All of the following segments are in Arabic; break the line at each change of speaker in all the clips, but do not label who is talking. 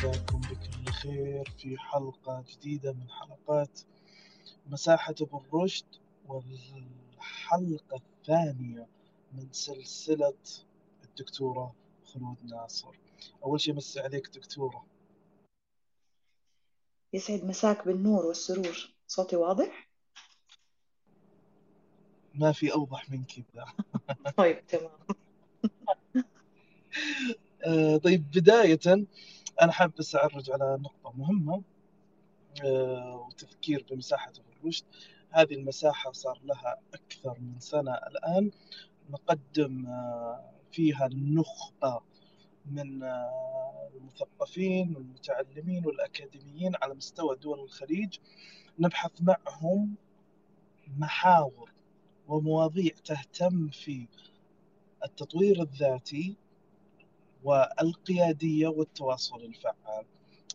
مساكم بكل خير في حلقة جديدة من حلقات مساحة ابن رشد والحلقة الثانية من سلسلة الدكتورة خلود ناصر. أول شيء مسي عليك دكتورة.
يسعد مساك بالنور والسرور. صوتي واضح؟
ما في أوضح من كذا.
طيب تمام.
آه، طيب بداية أنا حابب بس أعرج على نقطة مهمة آه، وتذكير بمساحة ابن رشد هذه المساحة صار لها أكثر من سنة الآن. نقدم آه، فيها النخبة من آه، المثقفين والمتعلمين والأكاديميين على مستوى دول الخليج. نبحث معهم محاور ومواضيع تهتم في التطوير الذاتي والقيادية والتواصل الفعال.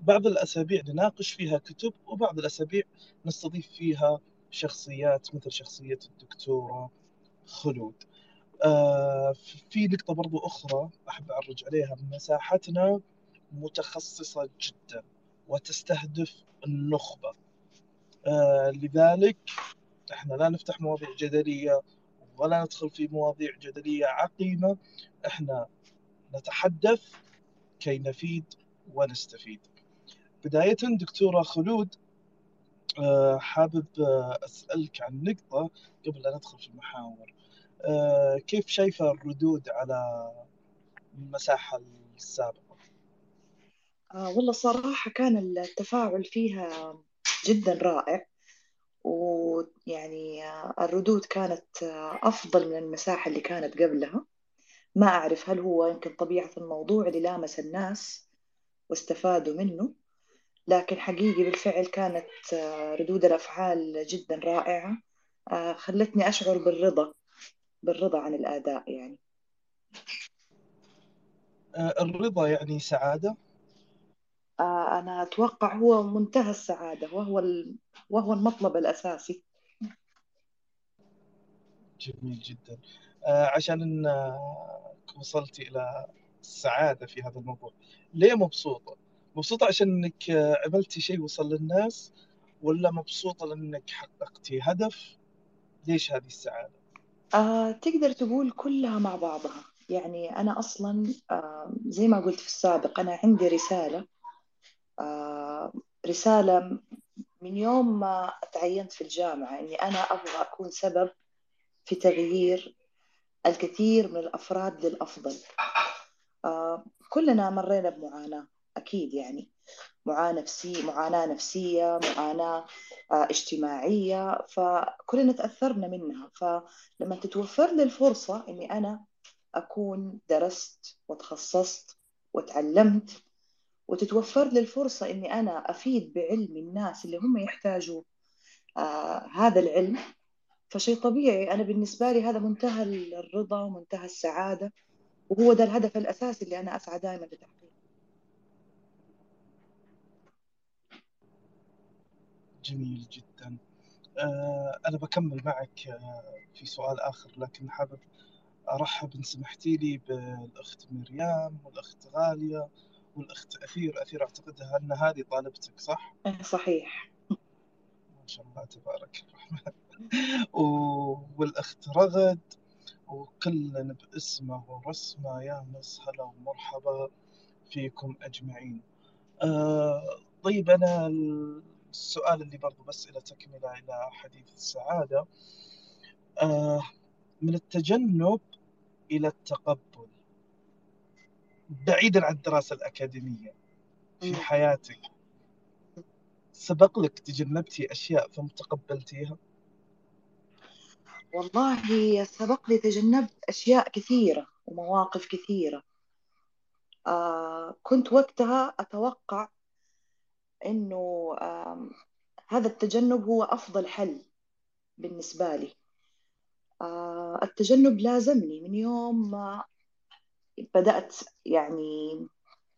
بعض الأسابيع نناقش فيها كتب وبعض الأسابيع نستضيف فيها شخصيات مثل شخصية الدكتورة خلود. آه، في نقطة برضو أخرى أحب أعرج عليها. مساحتنا متخصصة جدا وتستهدف النخبة. آه، لذلك إحنا لا نفتح مواضيع جدلية ولا ندخل في مواضيع جدلية عقيمة. إحنا نتحدث كي نفيد ونستفيد. بداية دكتورة خلود آه، حابب آه، أسألك عن نقطة قبل لا ندخل في المحاور. آه، كيف شايفة الردود على المساحة السابقة؟
والله صراحة كان التفاعل فيها جدا رائع ويعني الردود كانت أفضل من المساحة اللي كانت قبلها. ما أعرف هل هو يمكن طبيعة الموضوع اللي لامس الناس واستفادوا منه لكن حقيقي بالفعل كانت آه، ردود الأفعال جدا رائعة. آه، خلتني أشعر بالرضا بالرضا عن الأداء يعني.
آه، الرضا يعني سعادة؟
أنا أتوقع هو منتهى السعادة وهو ال... وهو المطلب الأساسي.
جميل جدا. عشان انك وصلتي إلى السعادة في هذا الموضوع ليه مبسوطة؟ مبسوطة عشان إنك آه، عملتي شيء وصل للناس ولا مبسوطة لإنك حققتي هدف؟ ليش هذه السعادة؟
آه، تقدر تقول كلها مع بعضها يعني أنا أصلا آه، زي ما قلت في السابق أنا عندي رسالة آه، رسالة من يوم ما تعينت في الجامعة إني أنا أبغى أكون سبب في تغيير الكثير من الأفراد للأفضل. آه، كلنا مرينا بمعاناة أكيد يعني. معاناة نفسية معاناة نفسية معاناة آه، اجتماعية فكلنا تأثرنا منها. فلما تتوفر لي الفرصة إني أنا أكون درست وتخصصت وتعلمت وتتوفر لي الفرصة إني أنا أفيد بعلم الناس اللي هم يحتاجوا آه هذا العلم فشيء طبيعي. أنا بالنسبة لي هذا منتهى الرضا ومنتهى السعادة وهو ده الهدف الأساسي اللي أنا أسعى دائما لتحقيقه.
جميل جدا. آه، أنا بكمل معك آه، في سؤال آخر لكن حابب أرحب إن سمحتي لي بالأخت مريم والأخت غالية والأخت أثير. أثير أعتقدها أن هذه طالبتك صح؟
إيه، صحيح.
ما شاء الله تبارك الرحمن. و- والأخت رغد وكل باسمه ورسمه. يا مسهلا ومرحبا فيكم أجمعين. آه، طيب أنا ال- السؤال اللي برضو بس إلى تكملة إلى حديث السعادة. آه من التجنب إلى التقبل بعيدا عن الدراسة الأكاديمية في. حياتك. سبق لك تجنبتي أشياء ثم تقبلتيها؟
والله سبق لي تجنبت أشياء كثيرة ومواقف كثيرة. آه كنت وقتها أتوقع إنه آه هذا التجنب هو أفضل حل بالنسبة لي. آه التجنب لازمني. من يوم ما بدأت يعني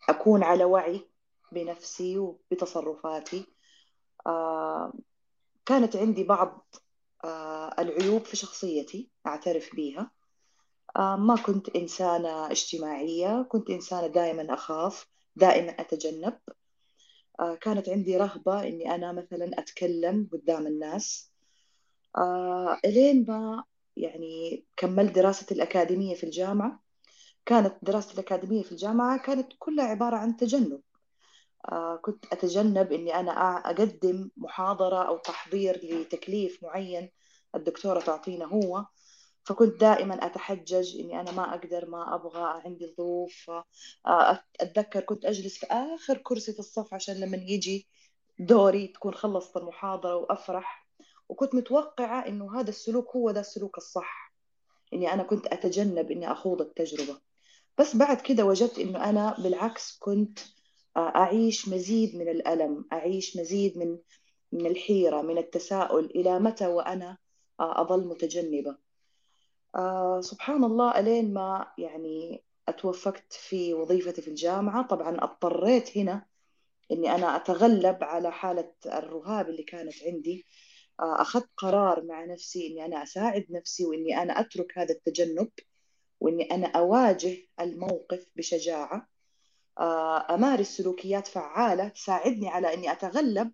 أكون على وعي بنفسي وبتصرفاتي كانت عندي بعض آه العيوب في شخصيتي أعترف بها آه ما كنت إنسانة اجتماعية كنت إنسانة دائما أخاف دائما أتجنب. آه كانت عندي رهبة إني أنا مثلا أتكلم قدام الناس. آه إلين ما يعني كملت دراستي الأكاديمية في الجامعة. كانت دراستي الأكاديمية في الجامعة كانت كلها عبارة عن تجنب. آه كنت أتجنب إني أنا أقدم محاضرة أو تحضير لتكليف معين الدكتورة تعطينا هو. فكنت دائما أتحجج إني أنا ما أقدر ما أبغى عندي ظروف. آه أتذكر كنت أجلس في آخر كرسي في الصف عشان لما يجي دوري تكون خلصت المحاضرة وأفرح. وكنت متوقعة إنه هذا السلوك هو ذا السلوك الصح إني أنا كنت أتجنب إني أخوض التجربة. بس بعد كده وجدت إنه أنا بالعكس كنت أعيش مزيد من الألم أعيش مزيد من من الحيرة من التساؤل إلى متى وأنا أظل متجنبة. آه سبحان الله ألين ما يعني أتوفقت في وظيفتي في الجامعة طبعا اضطريت هنا إني أنا أتغلب على حالة الرهاب اللي كانت عندي. آه أخذت قرار مع نفسي إني أنا أساعد نفسي وإني أنا أترك هذا التجنب وإني أنا أواجه الموقف بشجاعة. أمارس سلوكيات فعالة تساعدني على إني أتغلب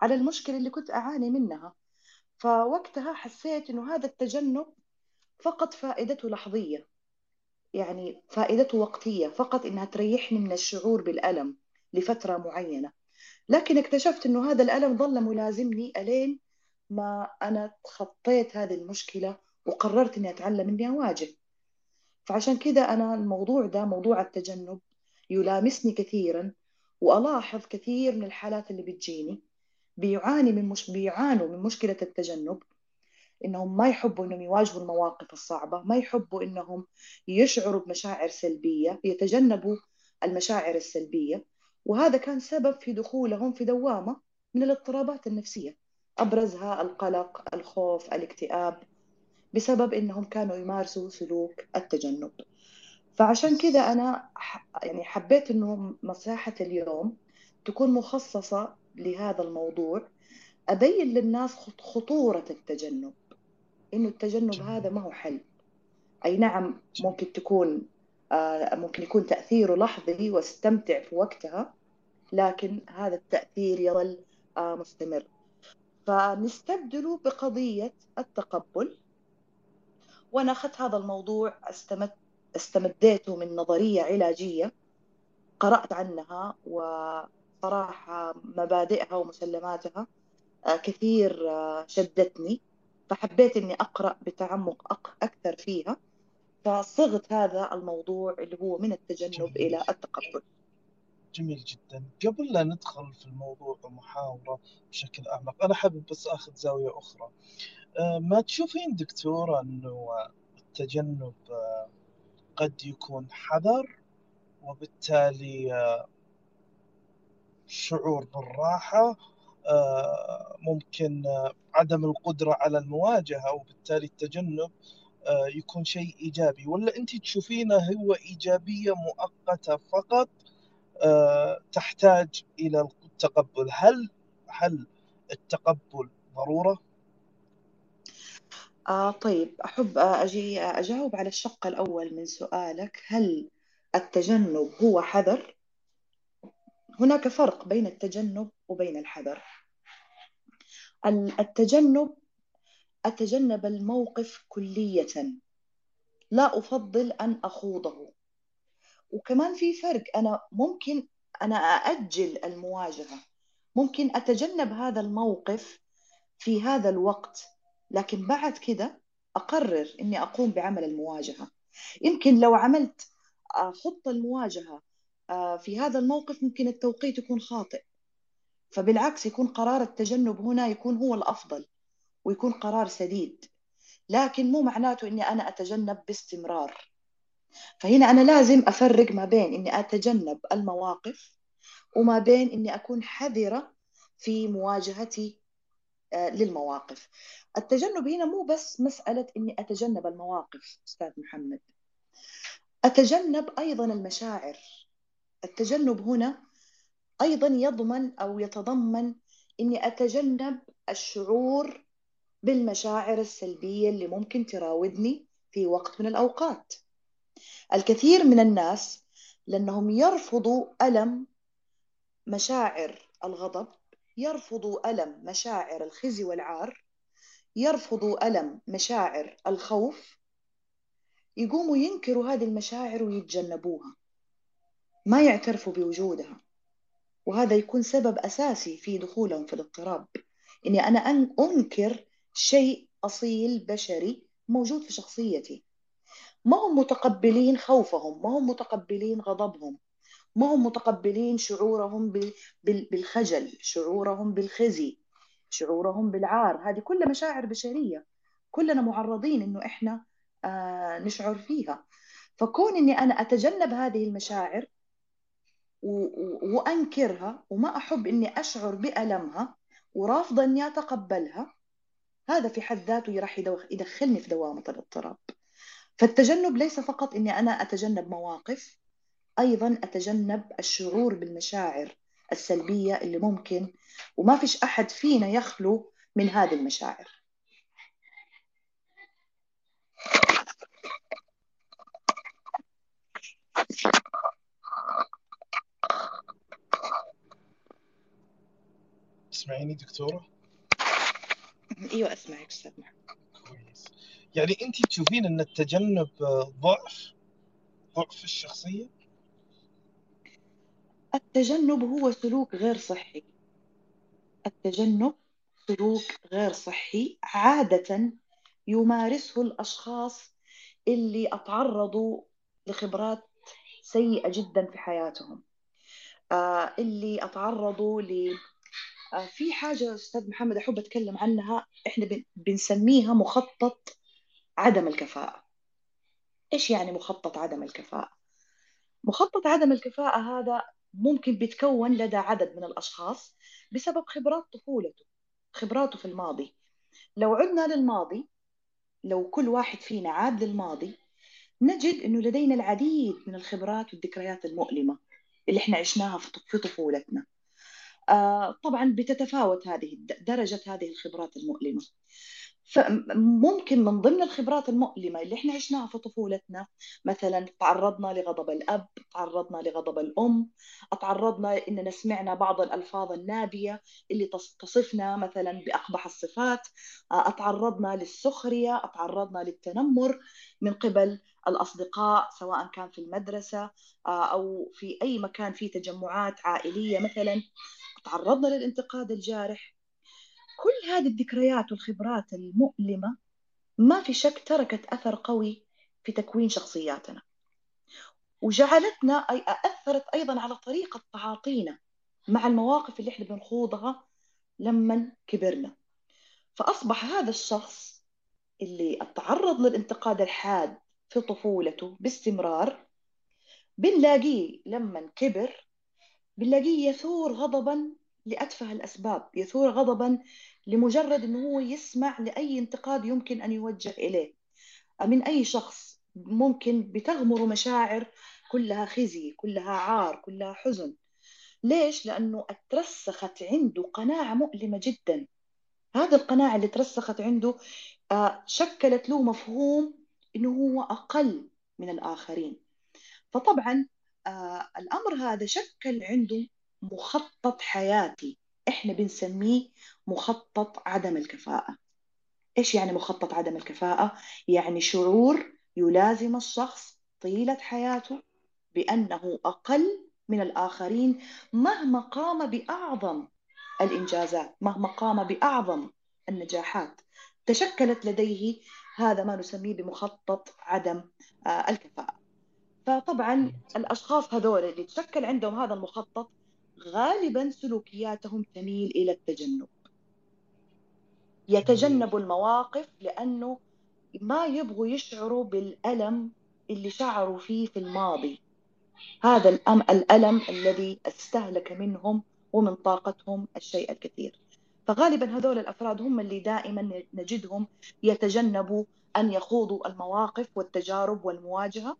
على المشكلة اللي كنت أعاني منها. فوقتها حسيت إنه هذا التجنب فقط فائدته لحظية يعني فائدته وقتية فقط إنها تريحني من الشعور بالألم لفترة معينة. لكن اكتشفت إنه هذا الألم ظل ملازمني ألين ما أنا تخطيت هذه المشكلة وقررت إني أتعلم إني أواجه. فعشان كذا أنا الموضوع ده موضوع التجنب يلامسني كثيرا وألاحظ كثير من الحالات اللي بتجيني بيعاني من مش بيعانوا من مشكلة التجنب إنهم ما يحبوا إنهم يواجهوا المواقف الصعبة ما يحبوا إنهم يشعروا بمشاعر سلبية يتجنبوا المشاعر السلبية وهذا كان سبب في دخولهم في دوامة من الاضطرابات النفسية أبرزها القلق الخوف الاكتئاب بسبب إنهم كانوا يمارسوا سلوك التجنب. فعشان كذا أنا يعني حبيت إنه مساحة اليوم تكون مخصصة لهذا الموضوع أبين للناس خطورة التجنب. إنه التجنب. هذا ما هو حل. أي نعم ممكن تكون ممكن يكون تأثيره لحظي واستمتع في وقتها لكن هذا التأثير يظل مستمر. فنستبدله بقضية التقبل. وأنا أخذت هذا الموضوع استمد استمديته من نظرية علاجية قرأت عنها وصراحة مبادئها ومسلماتها كثير شدتني فحبيت إني أقرأ بتعمق أكثر فيها فصغت هذا الموضوع اللي هو من التجنب جميل. إلى التقبل.
جميل جدا. قبل لا ندخل في الموضوع ومحاورة بشكل أعمق أنا حابب بس أخذ زاوية أخرى. ما تشوفين دكتورة أنه التجنب قد يكون حذر وبالتالي شعور بالراحة ممكن عدم القدرة على المواجهة وبالتالي التجنب يكون شيء إيجابي ولا أنت تشوفينه هو إيجابية مؤقتة فقط تحتاج إلى التقبل هل هل التقبل ضرورة؟
آه طيب أحب أجي أجاوب على الشق الأول من سؤالك. هل التجنب هو حذر؟ هناك فرق بين التجنب وبين الحذر. التجنب أتجنب الموقف كلية. لا أفضل أن أخوضه. وكمان في فرق أنا ممكن أنا أأجل المواجهة. ممكن أتجنب هذا الموقف في هذا الوقت. لكن بعد كده أقرر إني أقوم بعمل المواجهة. يمكن لو عملت خطة المواجهة آه، في هذا الموقف ممكن التوقيت يكون خاطئ. فبالعكس يكون قرار التجنب هنا يكون هو الأفضل ويكون قرار سديد. لكن مو معناته إني أنا أتجنب باستمرار. فهنا أنا لازم أفرق ما بين إني أتجنب المواقف وما بين إني أكون حذرة في مواجهتي آه، للمواقف. التجنب هنا مو بس مسألة إني أتجنب المواقف أستاذ محمد. أتجنب أيضا المشاعر. التجنب هنا أيضا يضمن أو يتضمن إني أتجنب الشعور بالمشاعر السلبية اللي ممكن تراودني في وقت من الأوقات. الكثير من الناس لأنهم يرفضوا ألم مشاعر الغضب يرفضوا ألم مشاعر الخزي والعار يرفضوا ألم مشاعر الخوف. يقوموا ينكروا هذه المشاعر ويتجنبوها. ما يعترفوا بوجودها. وهذا يكون سبب أساسي في دخولهم في الاضطراب. إني أنا أن أنكر شيء أصيل بشري موجود في شخصيتي. ما هم متقبلين خوفهم ما هم متقبلين غضبهم. ما هم متقبلين شعورهم بالخجل شعورهم بالخزي شعورهم بالعار. هذه كلها مشاعر بشرية. كلنا معرضين إنه إحنا آه نشعر فيها. فكون إني أنا أتجنب هذه المشاعر وأنكرها وما أحب إني أشعر بألمها ورافضة إني أتقبلها هذا في حد ذاته راح يدخلني في دوامة الاضطراب. فالتجنب ليس فقط إني أنا أتجنب مواقف أيضا أتجنب الشعور بالمشاعر السلبية اللي ممكن وما فيش أحد فينا يخلو من هذه المشاعر
تسمعيني دكتورة؟
أيوه أسمعك أستاذ محمد
كويس يعني انت تشوفين أن التجنب ضعف ضعف في الشخصية؟
التجنب هو سلوك غير صحي. التجنب سلوك غير صحي عادة يمارسه الأشخاص اللي أتعرضوا لخبرات سيئة جدا في حياتهم. آه اللي أتعرضوا ل آه في حاجة أستاذ محمد أحب أتكلم عنها. إحنا بنسميها مخطط عدم الكفاءة. إيش يعني مخطط عدم الكفاءة؟ مخطط عدم الكفاءة هذا ممكن بيتكون لدى عدد من الأشخاص بسبب خبرات طفولته خبراته في الماضي. لو عدنا للماضي لو كل واحد فينا عاد للماضي نجد أنه لدينا العديد من الخبرات والذكريات المؤلمة اللي إحنا عشناها في طفولتنا. آه طبعا بتتفاوت هذه درجة هذه الخبرات المؤلمة. فممكن من ضمن الخبرات المؤلمة اللي إحنا عشناها في طفولتنا مثلا تعرضنا لغضب الأب تعرضنا لغضب الأم تعرضنا إننا سمعنا بعض الألفاظ النابية اللي تصفنا مثلا بأقبح الصفات تعرضنا للسخرية تعرضنا للتنمر من قبل الأصدقاء سواء كان في المدرسة أو في أي مكان فيه تجمعات عائلية مثلا تعرضنا للانتقاد الجارح. كل هذه الذكريات والخبرات المؤلمة ما في شك تركت أثر قوي في تكوين شخصياتنا. وجعلتنا أي أثرت أيضا على طريقة تعاطينا مع المواقف اللي إحنا بنخوضها لما كبرنا. فأصبح هذا الشخص اللي تعرض للانتقاد الحاد في طفولته باستمرار بنلاقيه لما كبر بنلاقيه يثور غضبا لأتفه الأسباب يثور غضبا لمجرد أنه هو يسمع لأي انتقاد يمكن أن يوجه إليه. من أي شخص ممكن بتغمر مشاعر كلها خزي كلها عار كلها حزن. ليش؟ لأنه أترسخت عنده قناعة مؤلمة جدا. هذه القناعة اللي ترسخت عنده آه، شكلت له مفهوم أنه هو أقل من الآخرين. فطبعا آه، الأمر هذا شكل عنده مخطط حياتي. إحنا بنسميه مخطط عدم الكفاءة. إيش يعني مخطط عدم الكفاءة؟ يعني شعور يلازم الشخص طيلة حياته بأنه أقل من الآخرين مهما قام بأعظم الإنجازات مهما قام بأعظم النجاحات. تشكلت لديه هذا ما نسميه بمخطط عدم آه، الكفاءة. فطبعا الأشخاص هذول اللي تشكل عندهم هذا المخطط غالبا سلوكياتهم تميل إلى التجنب. يتجنبوا المواقف لأنه ما يبغوا يشعروا بالألم اللي شعروا فيه في الماضي. هذا الأم الألم الذي استهلك منهم ومن طاقتهم الشيء الكثير. فغالبا هذول الأفراد هم اللي دائما نجدهم يتجنبوا أن يخوضوا المواقف والتجارب والمواجهة.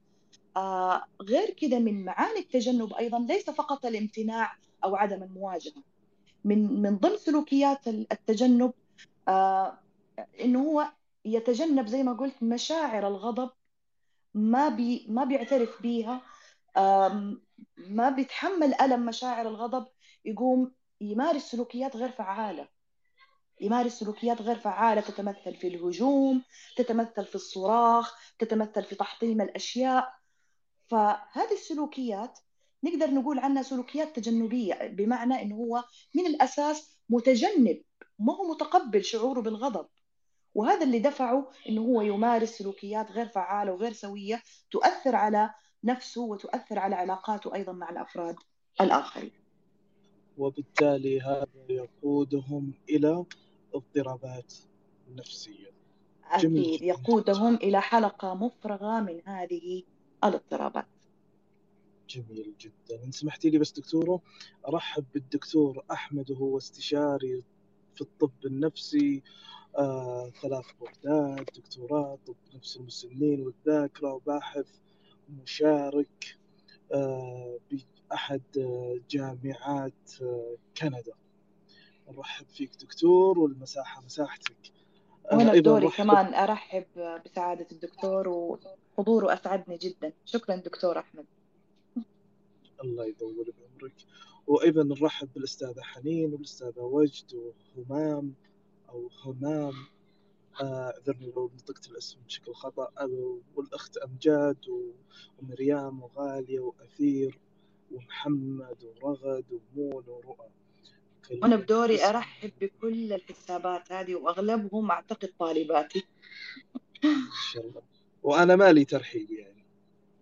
آه غير كذا من معاني التجنب أيضا ليس فقط الامتناع أو عدم المواجهة. من من ضمن سلوكيات التجنب آه إنه هو يتجنب زي ما قلت مشاعر الغضب ما بي ما بيعترف بيها ما بيتحمل ألم مشاعر الغضب يقوم يمارس سلوكيات غير فعالة يمارس سلوكيات غير فعالة تتمثل في الهجوم تتمثل في الصراخ تتمثل في تحطيم الأشياء. فهذه السلوكيات نقدر نقول عنها سلوكيات تجنبية بمعنى أنه هو من الأساس متجنب ما هو متقبل شعوره بالغضب وهذا اللي دفعه إنه هو يمارس سلوكيات غير فعالة وغير سوية تؤثر على نفسه وتؤثر على علاقاته أيضا مع الأفراد الآخرين.
وبالتالي هذا يقودهم إلى اضطرابات نفسية.
أكيد يقودهم إلى حلقة مفرغة من هذه الاضطرابات.
جميل جدا، إن سمحتي لي بس دكتورة أرحب بالدكتور أحمد وهو استشاري في الطب النفسي. آه، ثلاث بوردات دكتوراه طب نفس المسنين والذاكرة وباحث مشارك آه، بأحد جامعات آه، كندا. نرحب فيك دكتور والمساحة مساحتك.
وأنا بدوري كمان أرحب بسعادة الدكتور وحضوره أسعدني جدا. شكرا دكتور أحمد.
الله يطول بعمرك. وأيضا نرحب بالأستاذة حنين والأستاذة وجد وهمام أو همام. أعذرني لو نطقت الاسم بشكل خطأ. والأخت أمجاد ومريم وغالية وأثير ومحمد ورغد ومون ورؤى.
وأنا بدوري أرحب بكل الحسابات هذه وأغلبهم أعتقد طالباتي.
إن شاء الله. وأنا مالي ترحيب يعني.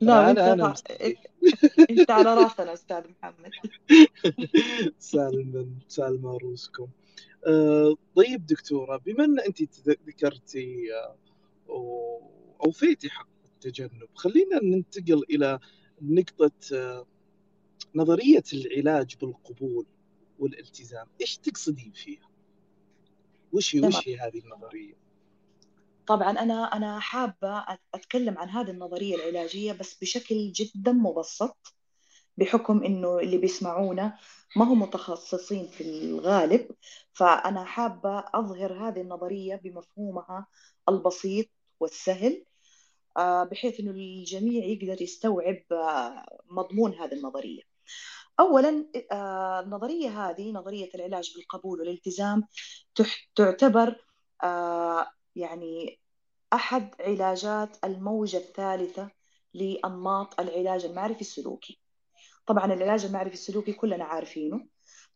لا أنا أنا أنت على راسنا أستاذ محمد.
سالما سالما روسكم. آه، طيب دكتورة بما أن أنت ذكرتي آه، وأوفيتي حق التجنب خلينا ننتقل إلى نقطة آه، نظرية العلاج بالقبول والالتزام. إيش تقصدين فيها؟ وش هي وش هي هذه النظرية؟
طبعا أنا أنا حابة أتكلم عن هذه النظرية العلاجية بس بشكل جدا مبسط بحكم إنه اللي بيسمعونا ما هم متخصصين في الغالب. فأنا حابة أظهر هذه النظرية بمفهومها البسيط والسهل آه، بحيث أنه الجميع يقدر يستوعب آه، مضمون هذه النظرية. أولا آه، النظرية هذه نظرية العلاج بالقبول والالتزام تعتبر يعني أحد علاجات الموجة الثالثة لأنماط العلاج المعرفي السلوكي. طبعا العلاج المعرفي السلوكي كلنا عارفينه.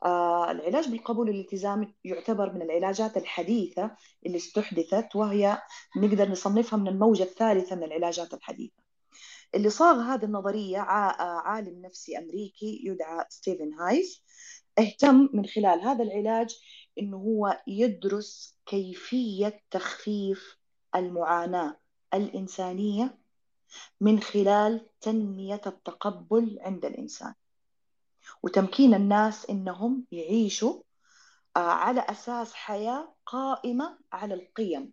آه العلاج بالقبول والالتزام يعتبر من العلاجات الحديثة اللي استحدثت وهي نقدر نصنفها من الموجة الثالثة من العلاجات الحديثة. اللي صاغ هذه النظرية آه، عالم نفسي أمريكي يدعى ستيفن هايز اهتم من خلال هذا العلاج انه هو يدرس كيفية تخفيف المعاناة الإنسانية من خلال تنمية التقبل عند الإنسان. وتمكين الناس إنهم يعيشوا آه، على أساس حياة قائمة على القيم.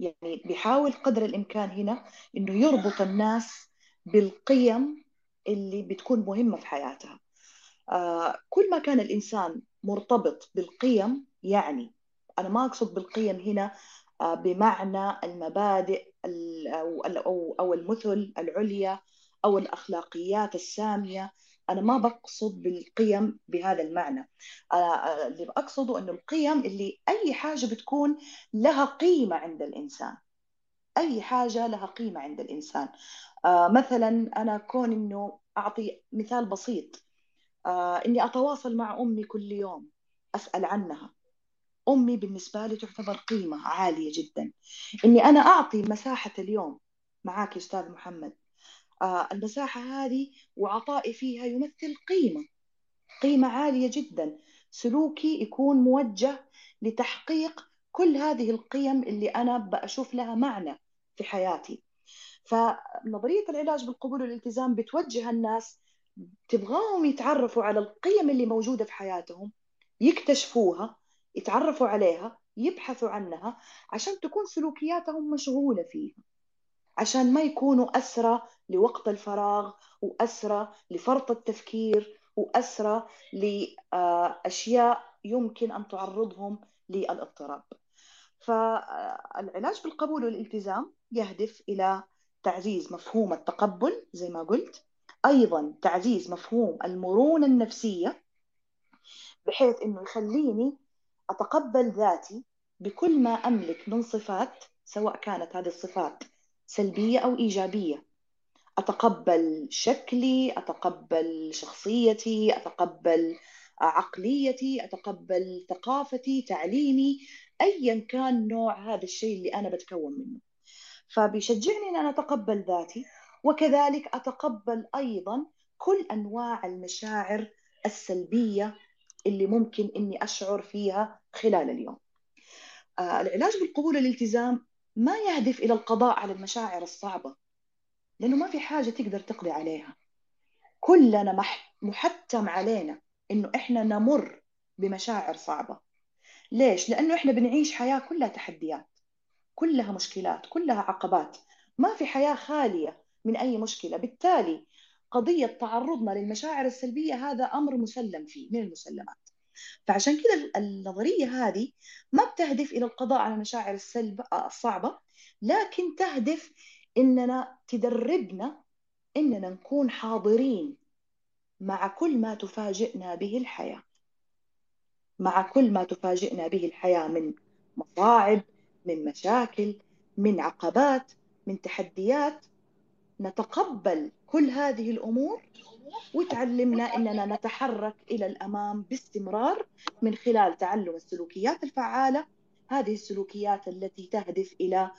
يعني بيحاول قدر الإمكان هنا إنه يربط الناس بالقيم اللي بتكون مهمة في حياتها. كل ما كان الإنسان مرتبط بالقيم يعني أنا ما أقصد بالقيم هنا آه، بمعنى المبادئ أو المثل العليا أو الأخلاقيات السامية. أنا ما بقصد بالقيم بهذا المعنى. آه، آه، اللي أقصده أنه القيم اللي أي حاجة بتكون لها قيمة عند الإنسان. أي حاجة لها قيمة عند الإنسان. مثلا أنا كون أنه أعطي مثال بسيط. إني أتواصل مع أمي كل يوم أسأل عنها. أمي بالنسبة لي تعتبر قيمة عالية جدا. إني أنا أعطي مساحة اليوم معاك يا أستاذ محمد. آه المساحة هذه وعطائي فيها يمثل قيمة قيمة عالية جدا. سلوكي يكون موجه لتحقيق كل هذه القيم اللي أنا بشوف لها معنى في حياتي. فنظرية العلاج بالقبول والالتزام بتوجه الناس تبغاهم يتعرفوا على القيم اللي موجودة في حياتهم يكتشفوها يتعرفوا عليها يبحثوا عنها عشان تكون سلوكياتهم مشغولة فيها. عشان ما يكونوا أسرى لوقت الفراغ وأسرى لفرط التفكير وأسرى لأشياء يمكن أن تعرضهم للاضطراب. فالعلاج بالقبول والالتزام يهدف إلى تعزيز مفهوم التقبل زي ما قلت أيضا تعزيز مفهوم المرونة النفسية بحيث أنه يخليني أتقبل ذاتي بكل ما أملك من صفات سواء كانت هذه الصفات سلبية أو إيجابية. أتقبل شكلي أتقبل شخصيتي أتقبل عقليتي أتقبل ثقافتي تعليمي أيا كان نوع هذا الشيء اللي أنا بتكون منه. فبيشجعني أن أنا أتقبل ذاتي وكذلك أتقبل أيضا كل أنواع المشاعر السلبية اللي ممكن إني أشعر فيها خلال اليوم. آه العلاج بالقبول والالتزام ما يهدف إلى القضاء على المشاعر الصعبة لأنه ما في حاجة تقدر تقضي عليها. كلنا محتم علينا إنه إحنا نمر بمشاعر صعبة. ليش؟ لأنه إحنا بنعيش حياة كلها تحديات كلها مشكلات كلها عقبات. ما في حياة خالية من أي مشكلة. بالتالي قضية تعرضنا للمشاعر السلبية هذا أمر مسلم فيه من المسلمات. فعشان كذا النظرية هذه ما بتهدف إلى القضاء على المشاعر السلب الصعبة لكن تهدف إننا تدربنا إننا نكون حاضرين مع كل ما تفاجئنا به الحياة. مع كل ما تفاجئنا به الحياة من مصاعب من مشاكل من عقبات من تحديات. نتقبل كل هذه الأمور وتعلمنا إننا نتحرك إلى الأمام باستمرار من خلال تعلم السلوكيات الفعالة. هذه السلوكيات التي تهدف إلى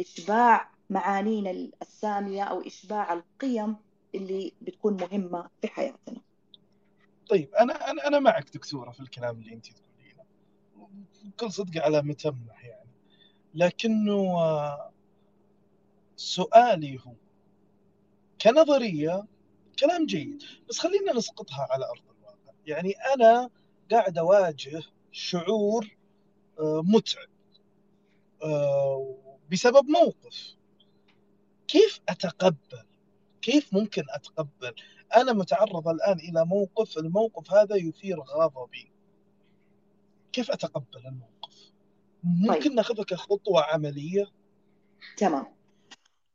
إشباع معانينا السامية أو إشباع القيم اللي بتكون مهمة في حياتنا.
طيب أنا أنا أنا معك دكتورة في الكلام اللي أنت تقولينه. بكل صدق على متمح يعني. لكنه سؤالي هو كنظرية كلام جيد. بس خلينا نسقطها على أرض الواقع. يعني أنا قاعد أواجه شعور آه، متعب آه، بسبب موقف. كيف أتقبل؟ كيف ممكن أتقبل؟ أنا متعرض الآن إلى موقف الموقف هذا يثير غضبي. كيف أتقبل الموقف؟ ممكن طيب. ناخذها كخطوة عملية؟
تمام.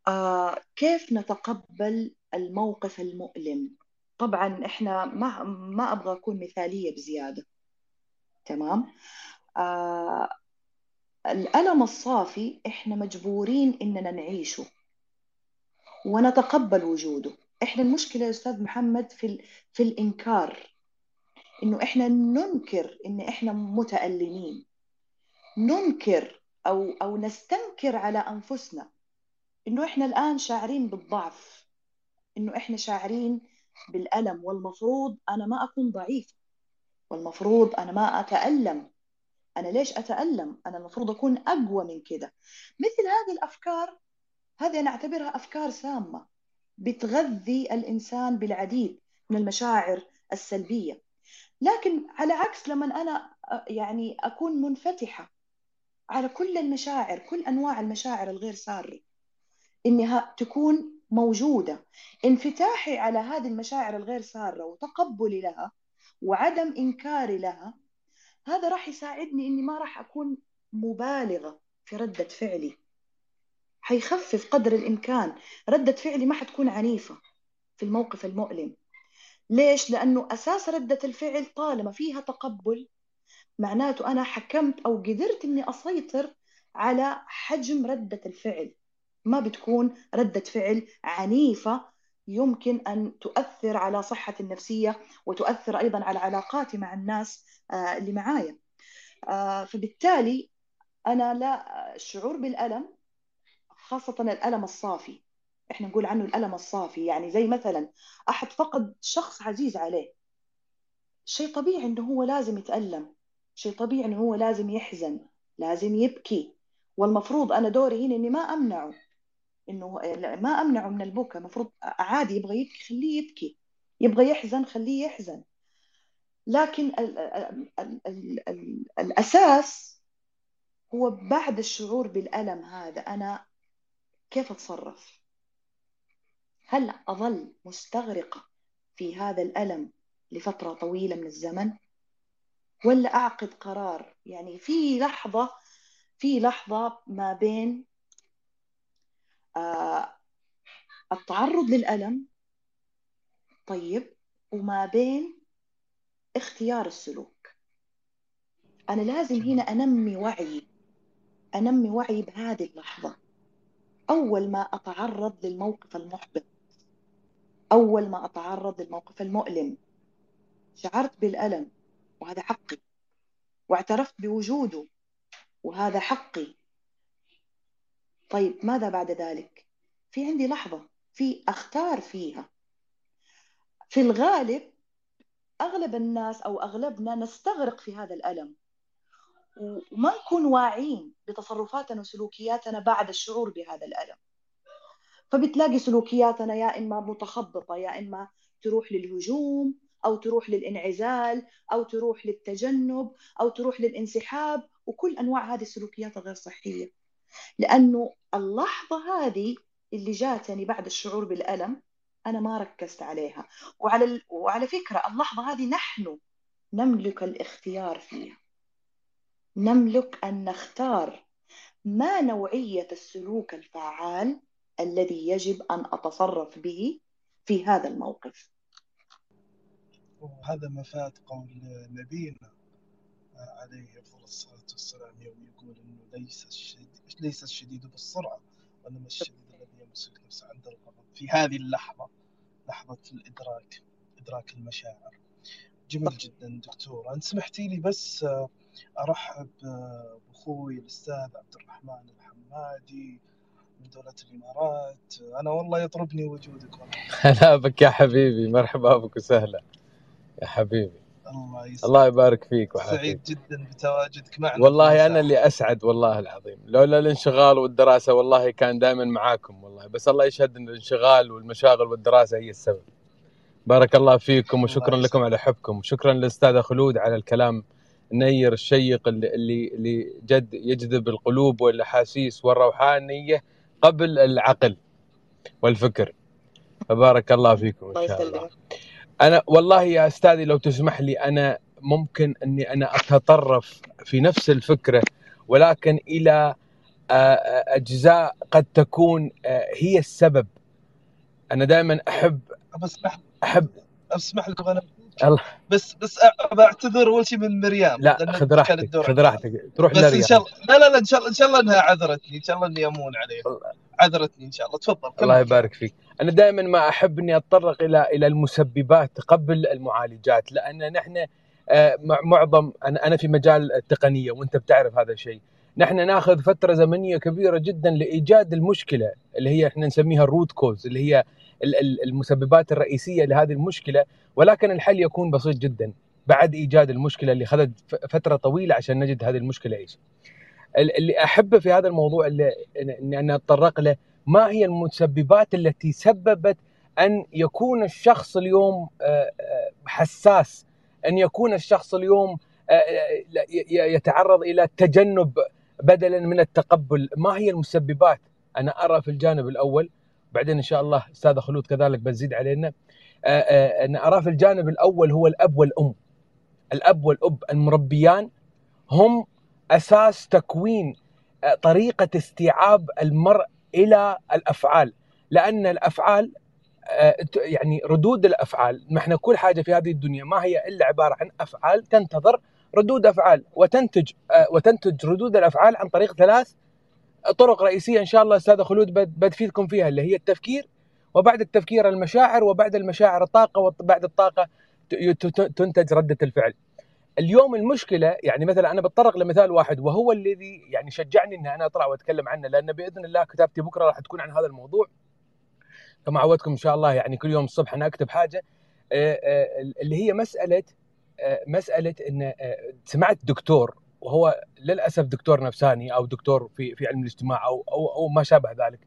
آه كيف نتقبل الموقف المؤلم؟ طبعا إحنا ما ما أبغى أكون مثالية بزيادة. تمام؟ آه الألم الصافي إحنا مجبورين إننا نعيشه ونتقبل وجوده. إحنا المشكلة يا أستاذ محمد في في الإنكار إنه إحنا ننكر إن إحنا متألمين. ننكر أو أو نستنكر على أنفسنا. إنه إحنا الآن شاعرين بالضعف إنه إحنا شاعرين بالألم. والمفروض أنا ما أكون ضعيف. والمفروض أنا ما أتألم. أنا ليش أتألم؟ أنا المفروض أكون أقوى من كده مثل هذه الأفكار هذه أنا أعتبرها أفكار سامة. بتغذي الإنسان بالعديد من المشاعر السلبية. لكن على عكس لما أنا يعني أكون منفتحة على كل المشاعر كل أنواع المشاعر الغير سارة. إنها تكون موجودة. انفتاحي على هذه المشاعر الغير سارة وتقبلي لها وعدم إنكاري لها هذا راح يساعدني إني ما راح أكون مبالغة في ردة فعلي. حيخفف قدر الإمكان. ردة فعلي ما حتكون عنيفة في الموقف المؤلم. ليش؟ لأنه أساس ردة الفعل طالما فيها تقبل معناته أنا حكمت أو قدرت إني أسيطر على حجم ردة الفعل. ما بتكون ردة فعل عنيفة يمكن أن تؤثر على صحتي النفسية وتؤثر أيضا على علاقاتي مع الناس آه، اللي معايا. آه، فبالتالي أنا لا الشعور بالألم خاصة الألم الصافي. إحنا نقول عنه الألم الصافي يعني زي مثلا أحد فقد شخص عزيز عليه. شيء طبيعي إنه هو لازم يتألم. شيء طبيعي إنه هو لازم يحزن لازم يبكي. والمفروض أنا دوري هنا إني ما أمنعه. إنه ما أمنعه من البكاء المفروض عادي يبغى يبكي خليه يبكي. يبغى يحزن خليه يحزن. لكن ال ال ال ال ال الأساس هو بعد الشعور بالألم هذا أنا كيف أتصرف؟ هل أظل مستغرقة في هذا الألم لفترة طويلة من الزمن؟ ولا أعقد قرار؟ يعني في لحظة في لحظة ما بين آه، التعرض للألم طيب وما بين اختيار السلوك. أنا لازم هنا أنمي وعي أنمي وعي بهذه اللحظة. أول ما أتعرض للموقف المحبط أول ما أتعرض للموقف المؤلم. شعرت بالألم وهذا حقي واعترفت بوجوده وهذا حقي. طيب ماذا بعد ذلك؟ في عندي لحظة في أختار فيها. في الغالب أغلب الناس أو أغلبنا نستغرق في هذا الألم. وما نكون واعين بتصرفاتنا وسلوكياتنا بعد الشعور بهذا الألم. فبتلاقي سلوكياتنا يا إما متخبطة يا إما تروح للهجوم أو تروح للإنعزال أو تروح للتجنب أو تروح للانسحاب وكل أنواع هذه السلوكيات الغير صحية. لأنه اللحظة هذه اللي جاتني بعد الشعور بالألم أنا ما ركزت عليها. وعلى وعلى فكرة اللحظة هذه نحن نملك الاختيار فيها. نملك أن نختار ما نوعية السلوك الفعال الذي يجب أن أتصرف به في هذا الموقف.
وهذا مفاد قول نبينا. عليه أفضل الصلاة والسلام يوم يقول أنه ليس الشديد ليس الشديد بالسرعة وإنما الشديد الذي يمسك نفسه عند الغضب. في هذه اللحظة لحظة الإدراك إدراك المشاعر. جميل جدا دكتور أنت سمحتي لي بس آه، أرحب آه، بأخوي الأستاذ عبد الرحمن الحمادي من دولة الإمارات. أنا والله يطربني وجودك
هلا بك يا حبيبي. مرحبا بك وسهلا. يا حبيبي. الله يسعدك الله يبارك فيك
وحفيك سعيد جدا بتواجدك معنا.
والله أنا اللي أسعد والله العظيم. لولا الانشغال والدراسة والله كان دائما معاكم والله. بس الله يشهد إن الانشغال والمشاغل والدراسة هي السبب. بارك الله فيكم وشكرا الله لكم على حبكم. وشكرا للاستاذه خلود على الكلام النير الشيق اللي اللي اللي جد يجذب القلوب والأحاسيس والروحانية قبل العقل والفكر. فبارك الله فيكم إن شاء الله. أنا والله يا أستاذي لو تسمح لي أنا ممكن إني أنا أتطرف في نفس الفكرة ولكن إلى آه، آه، أجزاء قد تكون آه، هي السبب. أنا دائما أحب
اسمح
أحب
اسمح لكم أنا. الله بس بس بعتذر أول شيء من مريم.
لا خذ راحتك خذ راحتك. تروح بس
إن شاء الله لا لا لا إن شاء الله إن شاء الله إنها عذرتني إن شاء الله إني أمون عليها. عذرتني إن شاء الله. تفضل
الله يبارك فيك. أنا دائما ما أحب إني أتطرق إلى إلى المسببات قبل المعالجات لأن نحن آه، معظم أنا في مجال التقنية وأنت بتعرف هذا الشيء. نحن نأخذ فترة زمنية كبيرة جدا لإيجاد المشكلة اللي هي إحنا نسميها الروت كوز اللي هي المسببات الرئيسية لهذه المشكلة ولكن الحل يكون بسيط جدا بعد إيجاد المشكلة اللي اخذت فترة طويلة عشان نجد هذه المشكلة إيش. اللي أحبه في هذا الموضوع اللي أنا أتطرق له ما هي المسببات التي سببت أن يكون الشخص اليوم آه، آه، حساس أن يكون الشخص اليوم آه، يتعرض إلى التجنب بدلا من التقبل. ما هي المسببات؟ أنا أرى في الجانب الأول بعدين إن شاء الله أستاذ خلود كذلك بتزيد علينا أنا أرى في الجانب الأول هو الأب والأم. الأب والأب المربيان هم أساس تكوين طريقة استيعاب المرء إلى الأفعال. لأن الأفعال آه، يعني ردود الأفعال. ما إحنا كل حاجة في هذه الدنيا ما هي إلا عبارة عن أفعال تنتظر ردود أفعال. وتنتج آه، وتنتج ردود الأفعال عن طريق ثلاث طرق رئيسية إن شاء الله أستاذ خلود بتفيدكم فيها اللي هي التفكير وبعد التفكير المشاعر وبعد المشاعر الطاقة وبعد الطاقة تنتج ردة الفعل. اليوم المشكلة يعني مثلا أنا بتطرق لمثال واحد وهو الذي يعني شجعني ان أنا أطلع وأتكلم عنه لأن بإذن الله كتابتي بكرة راح تكون عن هذا الموضوع. كما عودتكم إن شاء الله يعني كل يوم الصبح أنا أكتب حاجة آه، آه، اللي هي مسألة آه، مسألة إن سمعت دكتور وهو للأسف دكتور نفساني أو دكتور في في علم الاجتماع أو أو أو ما شابه ذلك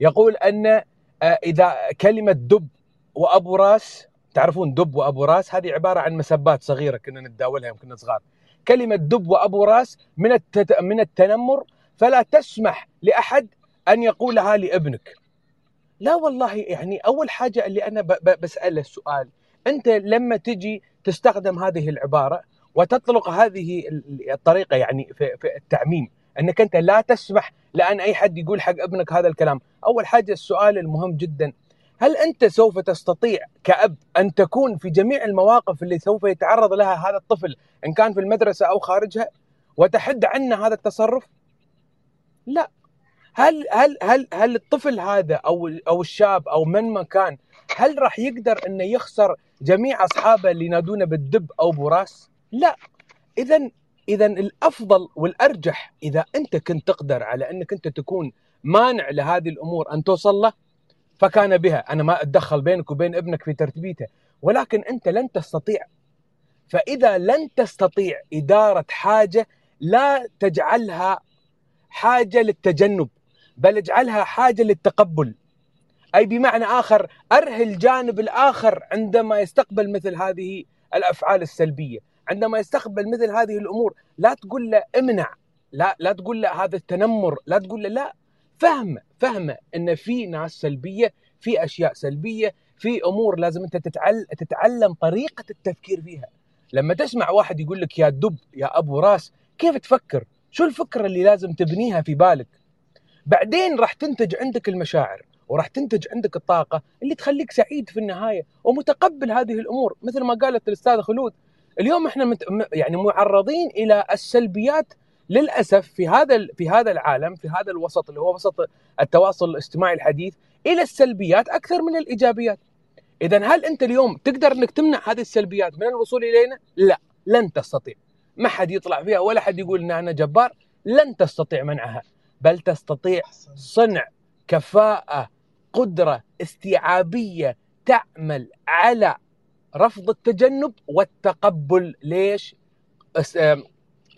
يقول أن إذا كلمة دب وأبو راس تعرفون دب وأبو راس؟ هذه عبارة عن مسبات صغيرة كنا نتداولها يوم كنا صغار. كلمة دب وأبو راس من من التنمر فلا تسمح لأحد أن يقولها لابنك. لا والله يعني أول حاجة اللي أنا بساله السؤال أنت لما تجي تستخدم هذه العبارة وتطلق هذه الطريقة يعني في, في التعميم أنك أنت لا تسمح لأن أي حد يقول حق ابنك هذا الكلام أول حاجة السؤال المهم جدا هل أنت سوف تستطيع كأب أن تكون في جميع المواقف اللي سوف يتعرض لها هذا الطفل إن كان في المدرسة أو خارجها وتحد عنه هذا التصرف؟ لا هل هل هل هل الطفل هذا أو أو الشاب أو من ما كان هل راح يقدر إنه يخسر جميع أصحابه اللي ينادونه بالدب أو براس؟ لا اذا اذا الأفضل والأرجح إذا أنت كنت تقدر على إنك أنت تكون مانع لهذه الأمور أن توصل له فكان بها. أنا ما أتدخل بينك وبين ابنك في ترتيبيته. ولكن أنت لن تستطيع. فإذا لن تستطيع إدارة حاجة لا تجعلها حاجة للتجنب بل اجعلها حاجة للتقبل. أي بمعنى آخر ارهي الجانب الآخر عندما يستقبل مثل هذه الأفعال السلبية. عندما يستقبل مثل هذه الأمور لا تقول له امنع. لا لا تقول له هذا التنمر. لا تقول له لا. فهم. فهم إن في ناس سلبية في أشياء سلبية في أمور لازم أنت تتعلم تتعلم طريقة التفكير فيها. لما تسمع واحد يقول لك يا دب يا أبو راس كيف تفكر؟ شو الفكرة اللي لازم تبنيها في بالك؟ بعدين راح تنتج عندك المشاعر وراح تنتج عندك الطاقة اللي تخليك سعيد في النهاية ومتقبل هذه الأمور. مثل ما قالت الأستاذة خلود اليوم إحنا مت... يعني معرضين إلى السلبيات للأسف في هذا في هذا العالم في هذا الوسط اللي هو وسط التواصل الاجتماعي الحديث إلى السلبيات أكثر من الإيجابيات. اذا هل أنت اليوم تقدر إنك تمنع هذه السلبيات من الوصول إلينا؟ لا، لن تستطيع. ما حد يطلع فيها ولا حد يقول ان أنا جبار، لن تستطيع منعها، بل تستطيع صنع كفاءة، قدرة استيعابية تعمل على رفض التجنب والتقبل ليش؟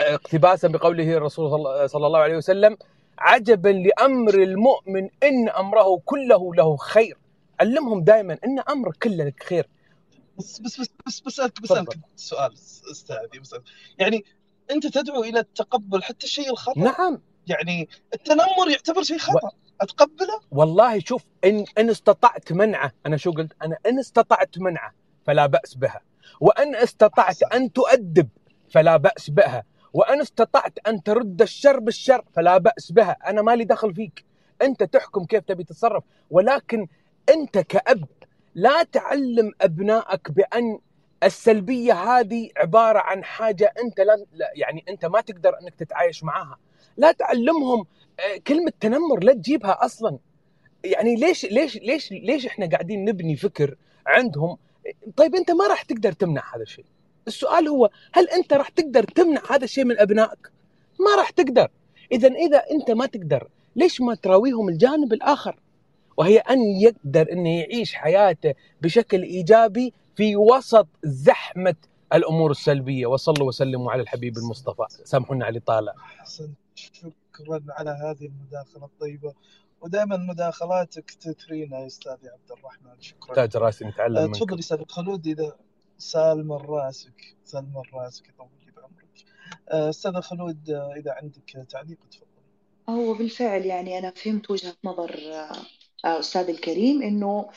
اقتباسا بقوله الرسول صلى الله عليه وسلم عجبا لأمر المؤمن إن أمره كله له خير. علمهم دائما إن أمر كله لك خير.
بس بس بس بس بسالك بسالك سؤال استاذي بس يعني أنت تدعو إلى التقبل حتى الشيء الخطأ.
نعم.
يعني التنمر يعتبر شيء خطأ. و... أتقبله؟
والله شوف ان إن استطعت منعه. أنا شو قلت؟ أنا إن استطعت منعه فلا بأس بها. وإن استطعت أن تؤدب فلا بأس بها. وإن استطعت أن ترد الشر بالشر فلا بأس بها. أنا مالي دخل فيك. أنت تحكم كيف تبي تتصرف. ولكن أنت كأب لا تعلم أبنائك بأن السلبية هذه عبارة عن حاجة أنت لا يعني أنت ما تقدر أنك تتعايش معها. لا تعلمهم آه، كلمة تنمر لا تجيبها أصلا. يعني ليش ليش ليش ليش إحنا قاعدين نبني فكر عندهم؟ طيب أنت ما راح تقدر تمنع هذا الشيء. السؤال هو هل أنت راح تقدر تمنع هذا الشيء من أبنائك؟ ما راح تقدر. اذا إذا أنت ما تقدر ليش ما تراويهم الجانب الآخر؟ وهي أن يقدر انه يعيش حياته بشكل إيجابي في وسط زحمة الأمور السلبية وصلوا وسلموا على الحبيب المصطفى سامحونا على الإطالة.
أحسنت شكرا على هذه المداخلة الطيبة ودائما مداخلاتك تثرينا يا أستاذ عبد الرحمن شكرا
تاج راسي نتعلم
أه، تفضل أستاذ خلود إذا سالم راسك سالم راسك يطول لي بعمرك آه، أستاذ خلود آه، إذا عندك تعليق تفضل.
هو بالفعل يعني أنا فهمت وجهة نظر آه، أستاذ الكريم إنه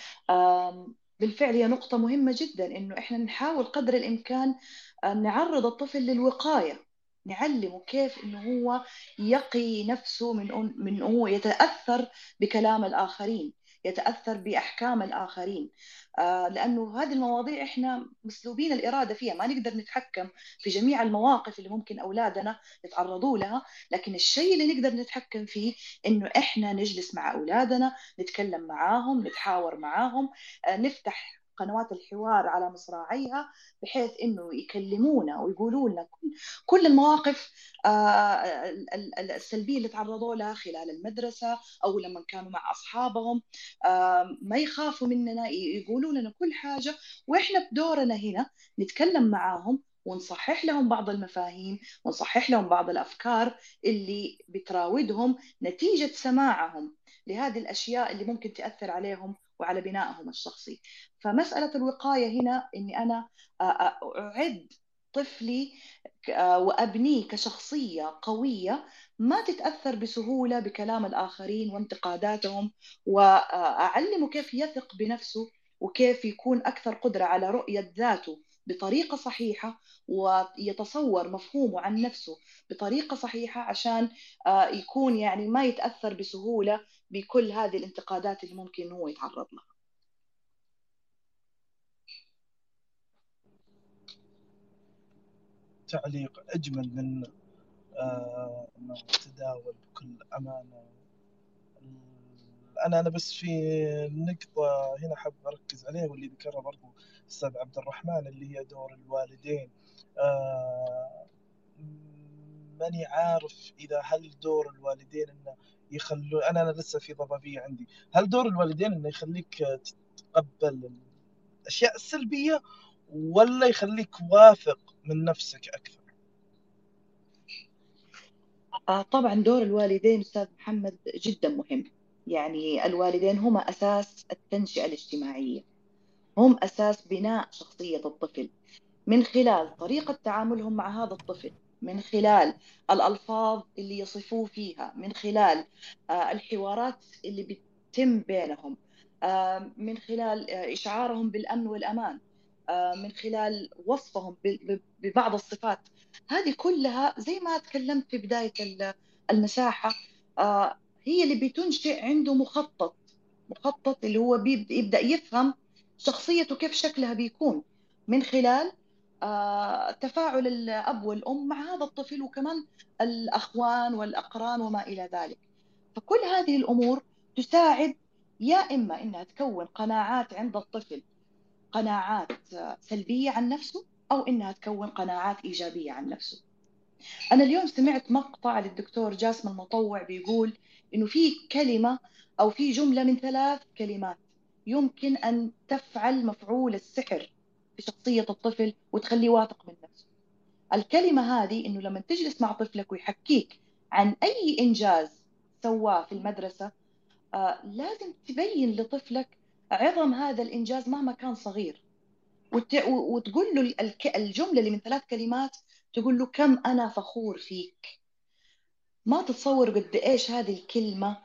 بالفعل هي نقطة مهمة جدا إنه إحنا نحاول قدر الإمكان نعرض الطفل للوقاية نعلمه كيف إنه هو يقي نفسه من من هو يتأثر بكلام الآخرين. يتأثر بأحكام الآخرين. آه، لأنه هذه المواضيع إحنا مسلوبين الإرادة فيها. ما نقدر نتحكم في جميع المواقف اللي ممكن أولادنا يتعرضوا لها لكن الشيء اللي نقدر نتحكم فيه إنه إحنا نجلس مع أولادنا نتكلم معاهم نتحاور معاهم آه، نفتح قنوات الحوار على مصراعيها بحيث إنه يكلمونا ويقولوا لنا كل المواقف آه، السلبية اللي تعرضوا لها خلال المدرسة أو لما كانوا مع أصحابهم. ما يخافوا مننا يقولوا لنا كل حاجة. وإحنا بدورنا هنا نتكلم معاهم ونصحح لهم بعض المفاهيم ونصحح لهم بعض الأفكار اللي بتراودهم نتيجة سماعهم لهذه الأشياء اللي ممكن تأثر عليهم وعلى بنائهم الشخصي. فمسألة الوقاية هنا أني أنا أعد طفلي وأبنيه كشخصية قوية ما تتأثر بسهولة بكلام الآخرين وانتقاداتهم وأعلمه كيف يثق بنفسه وكيف يكون أكثر قدرة على رؤية ذاته بطريقة صحيحة ويتصور مفهومه عن نفسه بطريقة صحيحة عشان يكون يعني ما يتأثر بسهولة بكل هذه الانتقادات اللي ممكن هو يتعرض لها.
تعليق أجمل من آه ما تداول بكل أمانة. أنا أنا بس في نقطة هنا حاب أركز عليها واللي ذكرها برضو الأستاذ عبد الرحمن اللي هي دور الوالدين. آه ماني عارف إذا هل دور الوالدين إنه يخلوا أنا أنا لسه في ضبابية عندي. هل دور الوالدين إنه يخليك تتقبل الأشياء السلبية ولا يخليك واثق من نفسك أكثر؟
آه طبعا دور الوالدين أستاذ محمد جدا مهم. يعني الوالدين هما أساس التنشئة الاجتماعية. هم أساس بناء شخصية الطفل. من خلال طريقة تعاملهم مع هذا الطفل من خلال الألفاظ اللي يصفوه فيها من خلال آه، الحوارات اللي بتتم بينهم آه، من خلال آه، إشعارهم بالأمن والأمان من خلال وصفهم ببعض الصفات. هذه كلها زي ما تكلمت في بداية المساحة هي اللي بتنشئ عنده مخطط مخطط اللي هو بيبدأ يفهم شخصيته كيف شكلها بيكون من خلال آه، تفاعل الأب والأم مع هذا الطفل وكمان الأخوان والأقران وما إلى ذلك. فكل هذه الأمور تساعد يا إما إنها تكون قناعات عند الطفل قناعات سلبية عن نفسه أو إنها تكون قناعات إيجابية عن نفسه. أنا اليوم سمعت مقطع للدكتور جاسم المطوع بيقول إنه في كلمة أو في جملة من ثلاث كلمات يمكن أن تفعل مفعول السحر. في شخصية الطفل وتخليه واثق من نفسه. الكلمة هذه إنه لما تجلس مع طفلك ويحكيك عن أي إنجاز سواه في المدرسة آه لازم تبين لطفلك عظم هذا الإنجاز مهما كان صغير. وت... وتقول له الجملة اللي من ثلاث كلمات تقول له كم أنا فخور فيك. ما تتصور قد إيش هذه الكلمة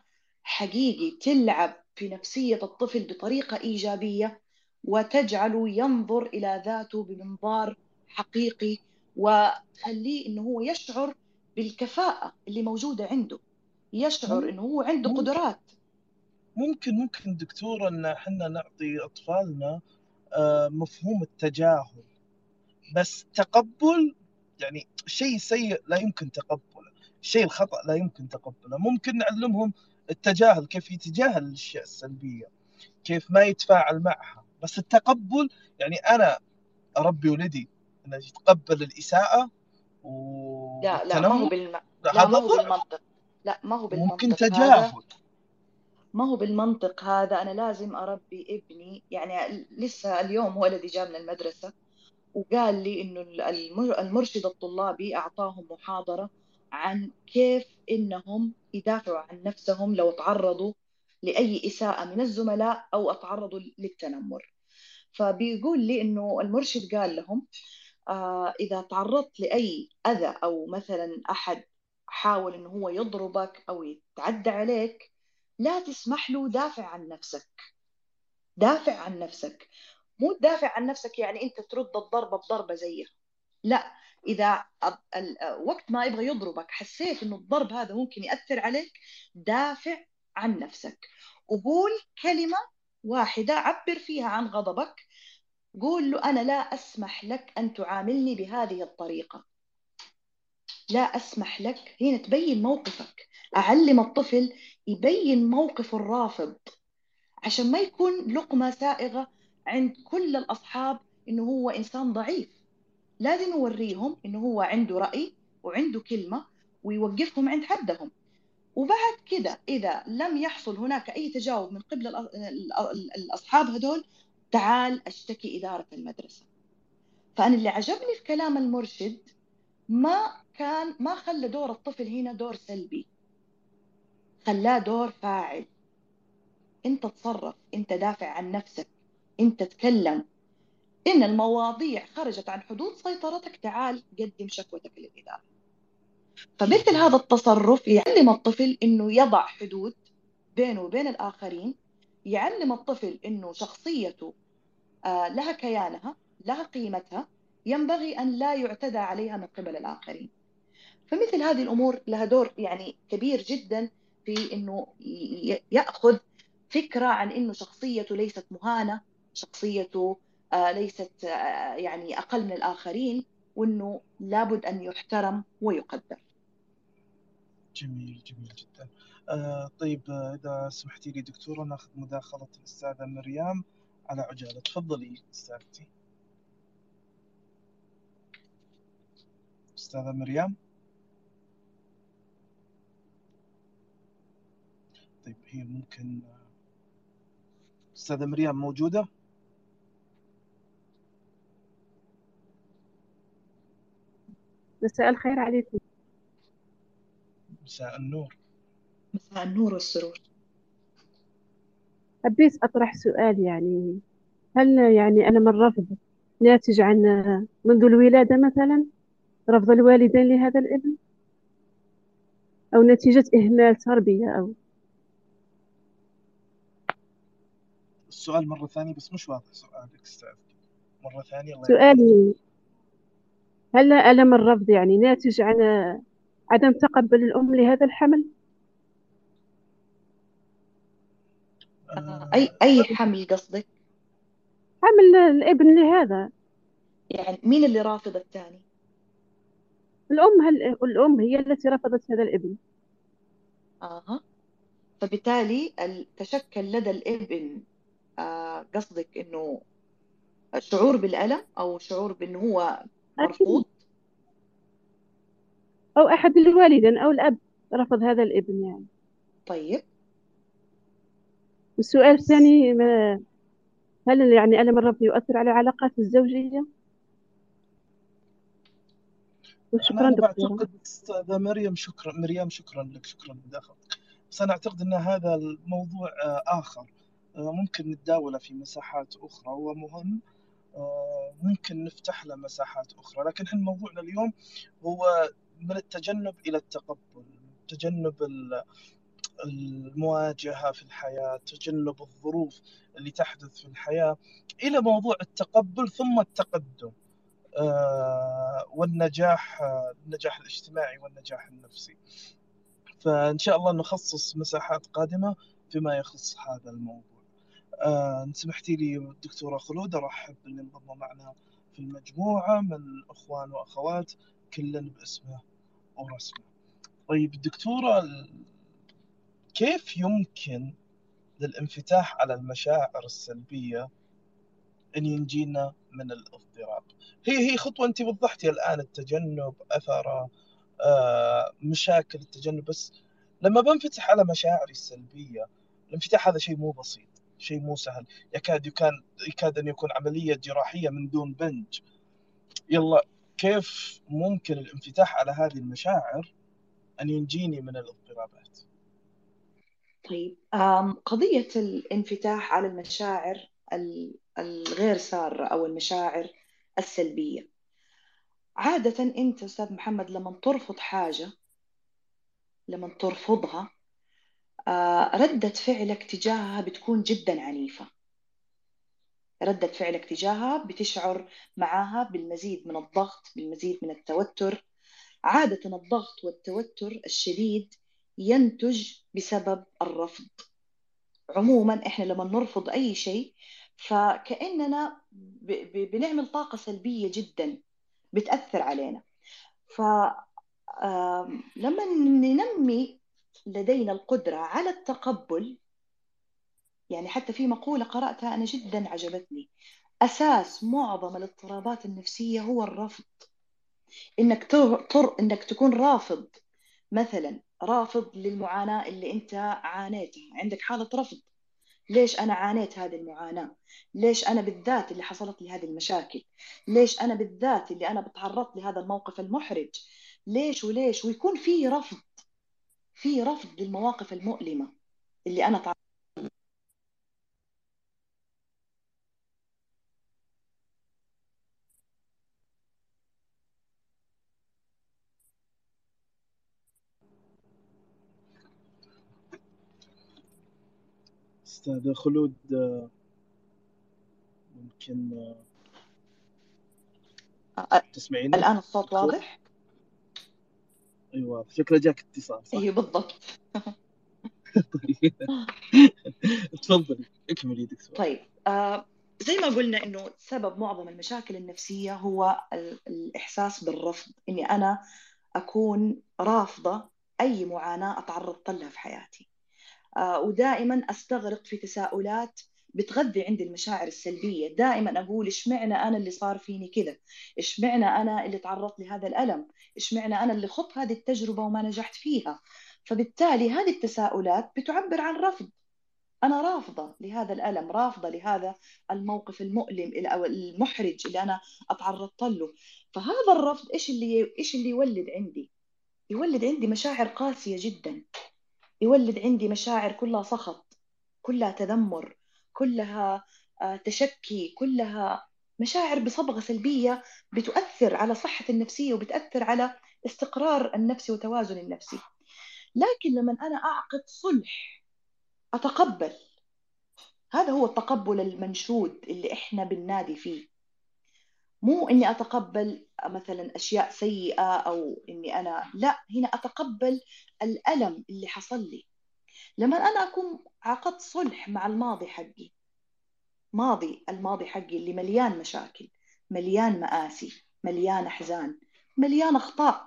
حقيقي تلعب في نفسية الطفل بطريقة إيجابية وتجعله ينظر إلى ذاته بمنظار حقيقي وتخليه إنه هو يشعر بالكفاءة اللي موجودة عنده. يشعر إنه هو عنده ممكن قدرات.
ممكن ممكن دكتورة إن إحنا نعطي أطفالنا آه، مفهوم التجاهل. بس تقبل يعني شيء سيء لا يمكن تقبله. الشيء الخطأ لا يمكن تقبله. ممكن نعلمهم التجاهل كيف يتجاهل الأشياء السلبية. كيف ما يتفاعل معها. بس التقبل يعني أنا اربي ولدي انه يتقبل الإساءة
و لا لا ما هو بالم... لا ما هو بالمنطق. لا ما هو بالمنطق.
ممكن تجاهل.
ما هو بالمنطق هذا. أنا لازم أربي ابني. يعني لسه اليوم ولدي جاء من المدرسة وقال لي إنه المرشد الطلابي أعطاهم محاضرة عن كيف إنهم يدافعوا عن نفسهم لو تعرضوا لأي إساءة من الزملاء أو تعرضوا للتنمر. فبيقول لي إنه المرشد قال لهم آه إذا تعرضت لأي أذى أو مثلا أحد حاول إنه هو يضربك أو يتعدى عليك لا تسمح له دافع عن نفسك. دافع عن نفسك. مو تدافع عن نفسك يعني أنت ترد الضربة بضربة زيها. لا إذا وقت ما يبغى يضربك حسيت إنه الضرب هذا ممكن يأثر عليك دافع عن نفسك. وقول كلمة واحدة عبر فيها عن غضبك. قول له أنا لا أسمح لك أن تعاملني بهذه الطريقة. لا أسمح لك. هنا تبين موقفك. أعلم الطفل يبين موقف الرافض. عشان ما يكون لقمة سائغة عند كل الأصحاب إنه هو إنسان ضعيف. لازم يوريهم إنه هو عنده رأي وعنده كلمة ويوقفهم عند حدهم. وبعد كده إذا لم يحصل هناك أي تجاوب من قبل الأصحاب هدول تعال أشتكي إدارة المدرسة. فأنا اللي عجبني في كلام المرشد ما كان ما خلى دور الطفل هنا دور سلبي. خلاه دور فاعل. أنت تصرف أنت دافع عن نفسك أنت تكلم. إن المواضيع خرجت عن حدود سيطرتك تعال قدم شكوتك للإدارة. فمثل هذا التصرف يعلم الطفل إنه يضع حدود بينه وبين الآخرين يعلم الطفل إنه شخصيته آه، لها كيانها لها قيمتها ينبغي أن لا يعتدى عليها من قبل الآخرين. فمثل هذه الأمور لها دور يعني كبير جدا في إنه يأخذ فكرة عن إنه شخصيته ليست مهانة شخصيته آه، ليست آه، يعني أقل من الآخرين وإنه لابد أن يحترم ويقدر.
جميل جميل جدا. آه طيب إذا سمحتي لي دكتورة ناخذ مداخلة الأستاذة مريم على عجالة. تفضلي أستاذتي. أستاذة مريم. طيب هي ممكن أستاذة مريم موجودة؟
مساء الخير عليكم.
مساء النور.
مساء النور والسرور.
حبيت أطرح سؤال يعني هل يعني ألم الرفض ناتج عن منذ الولادة مثلا رفض الوالدين لهذا الابن؟ أو نتيجة إهمال تربية أو؟
السؤال مرة ثانية بس مش واضح سؤالك أستاذ. مرة ثانية الله
سؤالي هل ألم الرفض يعني ناتج عن عدم تقبل الأم لهذا الحمل؟
آه، أي أي حمل قصدك؟
حمل الابن لهذا
يعني مين اللي رافض الثاني؟
الأم هل الأم هي التي رفضت هذا الابن
أها فبالتالي تشكل لدى الابن آه، قصدك إنه شعور بالألم أو شعور بأنه هو مرفوض
أو أحد الوالدين أو الأب رفض هذا الابن يعني.
طيب.
السؤال الثاني ما هل يعني ألم الرفض يؤثر على العلاقات الزوجية؟
وشكرا أنا بعتقد أستاذة مريم شكرا مريم شكرا لك شكرا لمداخلتك بس أنا أعتقد أن هذا الموضوع آه، آخر. آه، ممكن نتداوله في مساحات أخرى. ومهم آه، ممكن نفتح له مساحات أخرى. لكن إحنا موضوعنا اليوم هو من التجنب إلى التقبل تجنب المواجهة في الحياة تجنب الظروف اللي تحدث في الحياة إلى موضوع التقبل ثم التقدم آه، والنجاح النجاح الاجتماعي والنجاح النفسي. فإن شاء الله نخصص مساحات قادمة فيما يخص هذا الموضوع. آه سمحتي لي الدكتورة خلود أرحب باللي انضموا معنا في المجموعة من أخوان وأخوات كل باسمه. ورسمه طيب الدكتورة كيف يمكن للانفتاح على المشاعر السلبية أن ينجينا من الاضطراب؟ هي هي خطوة أنت وضحتي الآن التجنب أثره آه مشاكل التجنب بس لما بنفتح على مشاعري السلبية الانفتاح هذا شيء مو بسيط شيء مو سهل. يكاد يكاد يكاد أن يكون عملية جراحية من دون بنج. يلا كيف ممكن الانفتاح على هذه المشاعر أن ينجيني من الاضطرابات؟
طيب قضية الانفتاح على المشاعر الغير سارة أو المشاعر السلبية. عادة أنت أستاذ محمد لما ترفض حاجة لما ترفضها آه، ردة فعلك تجاهها بتكون جدا عنيفة. ردة فعلك تجاهها بتشعر معها بالمزيد من الضغط بالمزيد من التوتر. عادة الضغط والتوتر الشديد ينتج بسبب الرفض. عموما إحنا لما نرفض أي شيء فكأننا بنعمل طاقة سلبية جدا بتأثر علينا. فلما ننمي لدينا القدرة على التقبل يعني حتى في مقولة قرأتها أنا جدا عجبتني. أساس معظم الاضطرابات النفسية هو الرفض. إنك تر... إنك تكون رافض. مثلا رافض للمعاناة اللي أنت عانيتها. عندك حالة رفض. ليش أنا عانيت هذه المعاناة؟ ليش أنا بالذات اللي حصلت لي هذه المشاكل؟ ليش أنا بالذات اللي أنا بتعرضت لهذا الموقف المحرج؟ ليش وليش؟ ويكون في رفض. في رفض للمواقف المؤلمة اللي أنا تعرضت
أستاذة خلود ممكن تسمعيني؟
الآن الصوت واضح؟
أيوة شكله جاك اتصال صح؟
أيوة بالضبط
طيب تفضلي اكملي دكتور
طيب آه زي ما قلنا إنه سبب معظم المشاكل النفسية هو الإحساس بالرفض إني أنا أكون رافضة أي معاناة اتعرضت لها في حياتي آه ودائما أستغرق في تساؤلات بتغذي عندي المشاعر السلبية. دائما أقول اشمعنى أنا اللي صار فيني كذا؟ اشمعنى أنا اللي تعرضت لهذا الألم؟ اشمعنى أنا اللي خضت هذه التجربة وما نجحت فيها؟ فبالتالي هذه التساؤلات بتعبر عن رفض. أنا رافضة لهذا الألم رافضة لهذا الموقف المؤلم أو المحرج اللي أنا أتعرضت له. فهذا الرفض إيش اللي إيش اللي يولد عندي؟ يولد عندي مشاعر قاسية جدا. يولد عندي مشاعر كلها سخط كلها تذمر كلها آه، تشكي كلها مشاعر بصبغة سلبية بتؤثر على صحتي النفسية وبتأثر على استقرار النفسي وتوازن النفسي لكن لما أنا أعقد صلح أتقبل. هذا هو التقبل المنشود اللي إحنا بننادي فيه. مو إني أتقبل مثلا أشياء سيئة أو إني أنا لا هنا أتقبل الألم اللي حصل لي. لما أنا أكون عقدت صلح مع الماضي حقي ماضي الماضي حقي اللي مليان مشاكل مليان مآسي مليان أحزان مليان أخطاء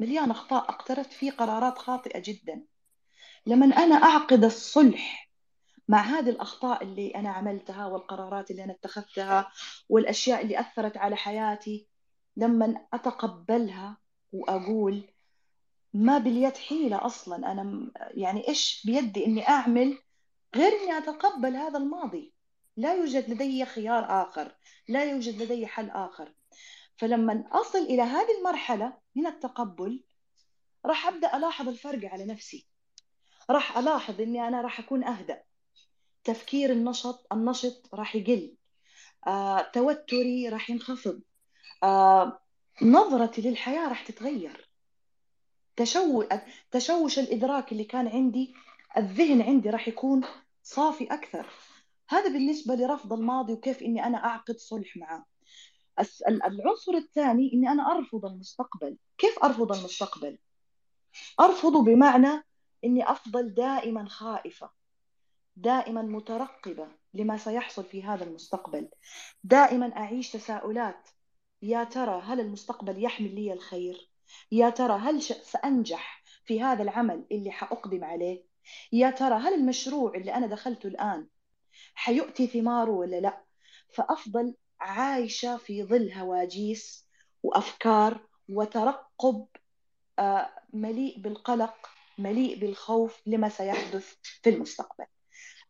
مليان أخطاء أقترفت فيه قرارات خاطئة جدا. لما أنا أعقد الصلح مع هذه الأخطاء اللي أنا عملتها والقرارات اللي أنا اتخذتها والأشياء اللي أثرت على حياتي لما أتقبلها وأقول ما باليد حيلة أصلا أنا يعني إيش بيدي إني أعمل غير إني أتقبل هذا الماضي؟ لا يوجد لدي خيار آخر لا يوجد لدي حل آخر. فلما أصل إلى هذه المرحلة من التقبل راح أبدأ ألاحظ الفرق على نفسي. راح ألاحظ إني أنا راح أكون أهدأ. تفكير النشط النشط راح يقل. آه، توتري راح ينخفض. آه، نظرتي للحياة راح تتغير. تشو... تشوش الإدراك اللي كان عندي الذهن عندي راح يكون صافي أكثر. هذا بالنسبة لرفض الماضي وكيف إني أنا أعقد صلح معه. العنصر الثاني إني أنا أرفض المستقبل. كيف أرفض المستقبل؟ ارفضه بمعنى إني أفضل دائما خائفة. دائما مترقبة لما سيحصل في هذا المستقبل. دائما أعيش تساؤلات. يا ترى هل المستقبل يحمل لي الخير؟ يا ترى هل سأنجح في هذا العمل اللي حأقدم عليه؟ يا ترى هل المشروع اللي أنا دخلته الآن حيؤتي ثماره ولا لا؟ فأفضل عايشة في ظل هواجيس وأفكار وترقب آه، مليء بالقلق مليء بالخوف لما سيحدث في المستقبل.